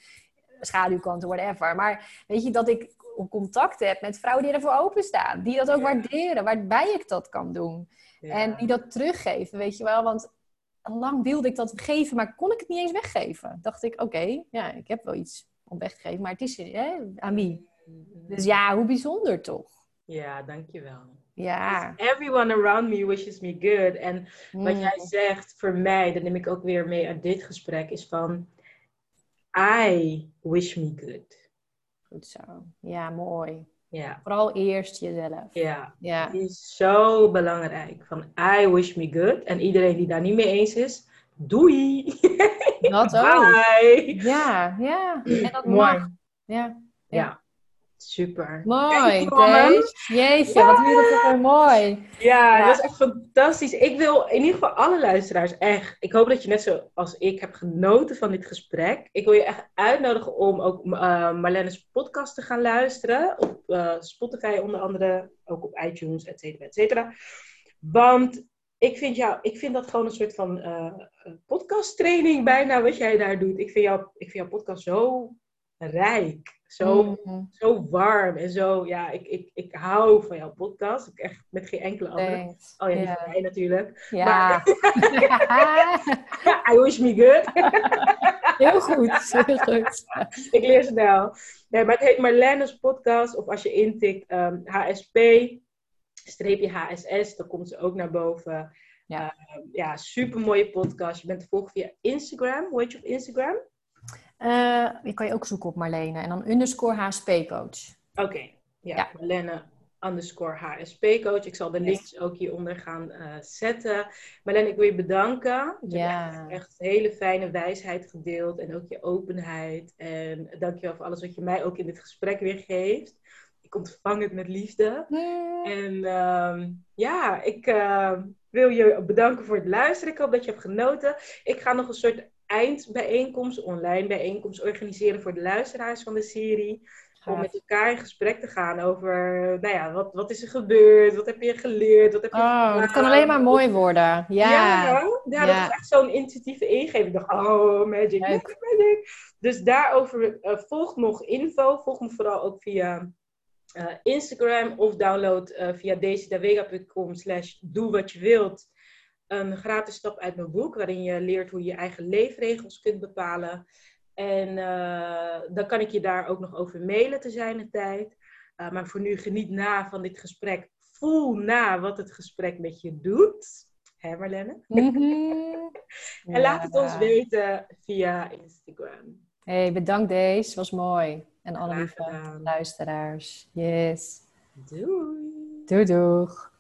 schaduwkanten, whatever. Maar weet je, dat ik contact heb met vrouwen die ervoor openstaan. Die dat ook Ja. waarderen, waarbij ik dat kan doen. En die dat teruggeven, weet je wel. Want lang wilde ik dat geven, maar kon ik het niet eens weggeven. Dacht ik, oké, ja, ik heb wel iets om weg te geven, maar het is hè, aan wie? Dus ja, hoe bijzonder toch? Ja, dankjewel. Ja. Everyone around me wishes me good. En wat Mm. jij zegt, voor mij, dat neem ik ook weer mee uit dit gesprek, is van... I wish me good. Goed zo. Ja, mooi. Ja, Vooral eerst jezelf. ja. Ja. Die is zo belangrijk. Van I wish me good. En iedereen die daar niet mee eens is, doei! Dat ook. Bye! Ja, ja. En dat Mooi. mag. Ja. Ja, super. Mooi. Jeetje, wat je dat weer mooi. Ja, Ja. dat is echt fantastisch. Ik wil in ieder geval alle luisteraars echt. Ik hoop dat je net zoals ik hebt genoten van dit gesprek. Ik wil je echt uitnodigen om ook uh, Marlene's podcast te gaan luisteren. Op uh, Spotify onder andere, ook op iTunes, et cetera, et cetera. Want ik vind, jou, ik vind dat gewoon een soort van uh, podcasttraining bijna wat jij daar doet. Ik vind, jou, ik vind jouw podcast zo rijk. Zo, mm-hmm. zo warm en zo, ja, ik, ik, ik hou van jouw podcast. Ik echt met geen enkele andere. Thanks. Oh ja, die van mij natuurlijk. Ja. Maar, I wish me good. heel goed, heel goed. ik leer snel. Nee, maar het heet Marlene's podcast. Of als je intikt um, HSP, streepje HSS, dan komt ze ook naar boven. Ja, uh, ja super mooie podcast. Je bent te volgen via Instagram. Hoe heet je op Instagram? Uh, die kan je ook zoeken op Marlene. En dan underscore HSP coach. Oké, ja, ja. Marlene underscore HSP coach. Ik zal de links ook hieronder gaan uh, zetten. Marlene, ik wil je bedanken. Je ja. hebt echt hele fijne wijsheid gedeeld en ook je openheid. En dankjewel voor alles wat je mij ook in dit gesprek weer geeft. Ik ontvang het met liefde. En uh, ja, ik uh, wil je bedanken voor het luisteren. Ik hoop dat je hebt genoten. Ik ga nog een soort eindbijeenkomst, online bijeenkomst organiseren voor de luisteraars van de serie. Om met elkaar in gesprek te gaan over, nou ja, wat, wat is er gebeurd? Wat heb je geleerd? Wat heb je oh, dat kan alleen maar mooi worden. Ja, ja, ja, dat is echt zo'n intuïtieve ingeving. Ik dacht, oh, magic, magic, magic. Dus daarover uh, volg nog info. Volg me vooral ook via uh, Instagram of download uh, via decidavega.com slash doe wat je wilt. Een gratis stap uit mijn boek, waarin je leert hoe je je eigen leefregels kunt bepalen. En uh, dan kan ik je daar ook nog over mailen te zijn de tijd. Maar voor nu geniet na van dit gesprek. Voel na wat het gesprek met je doet. Hè Marlene? Mm -hmm. en laat het ons weten via Instagram. Hey, bedankt deze. Was mooi. En alle lieve luisteraars. Yes. Doei. Doei doeg.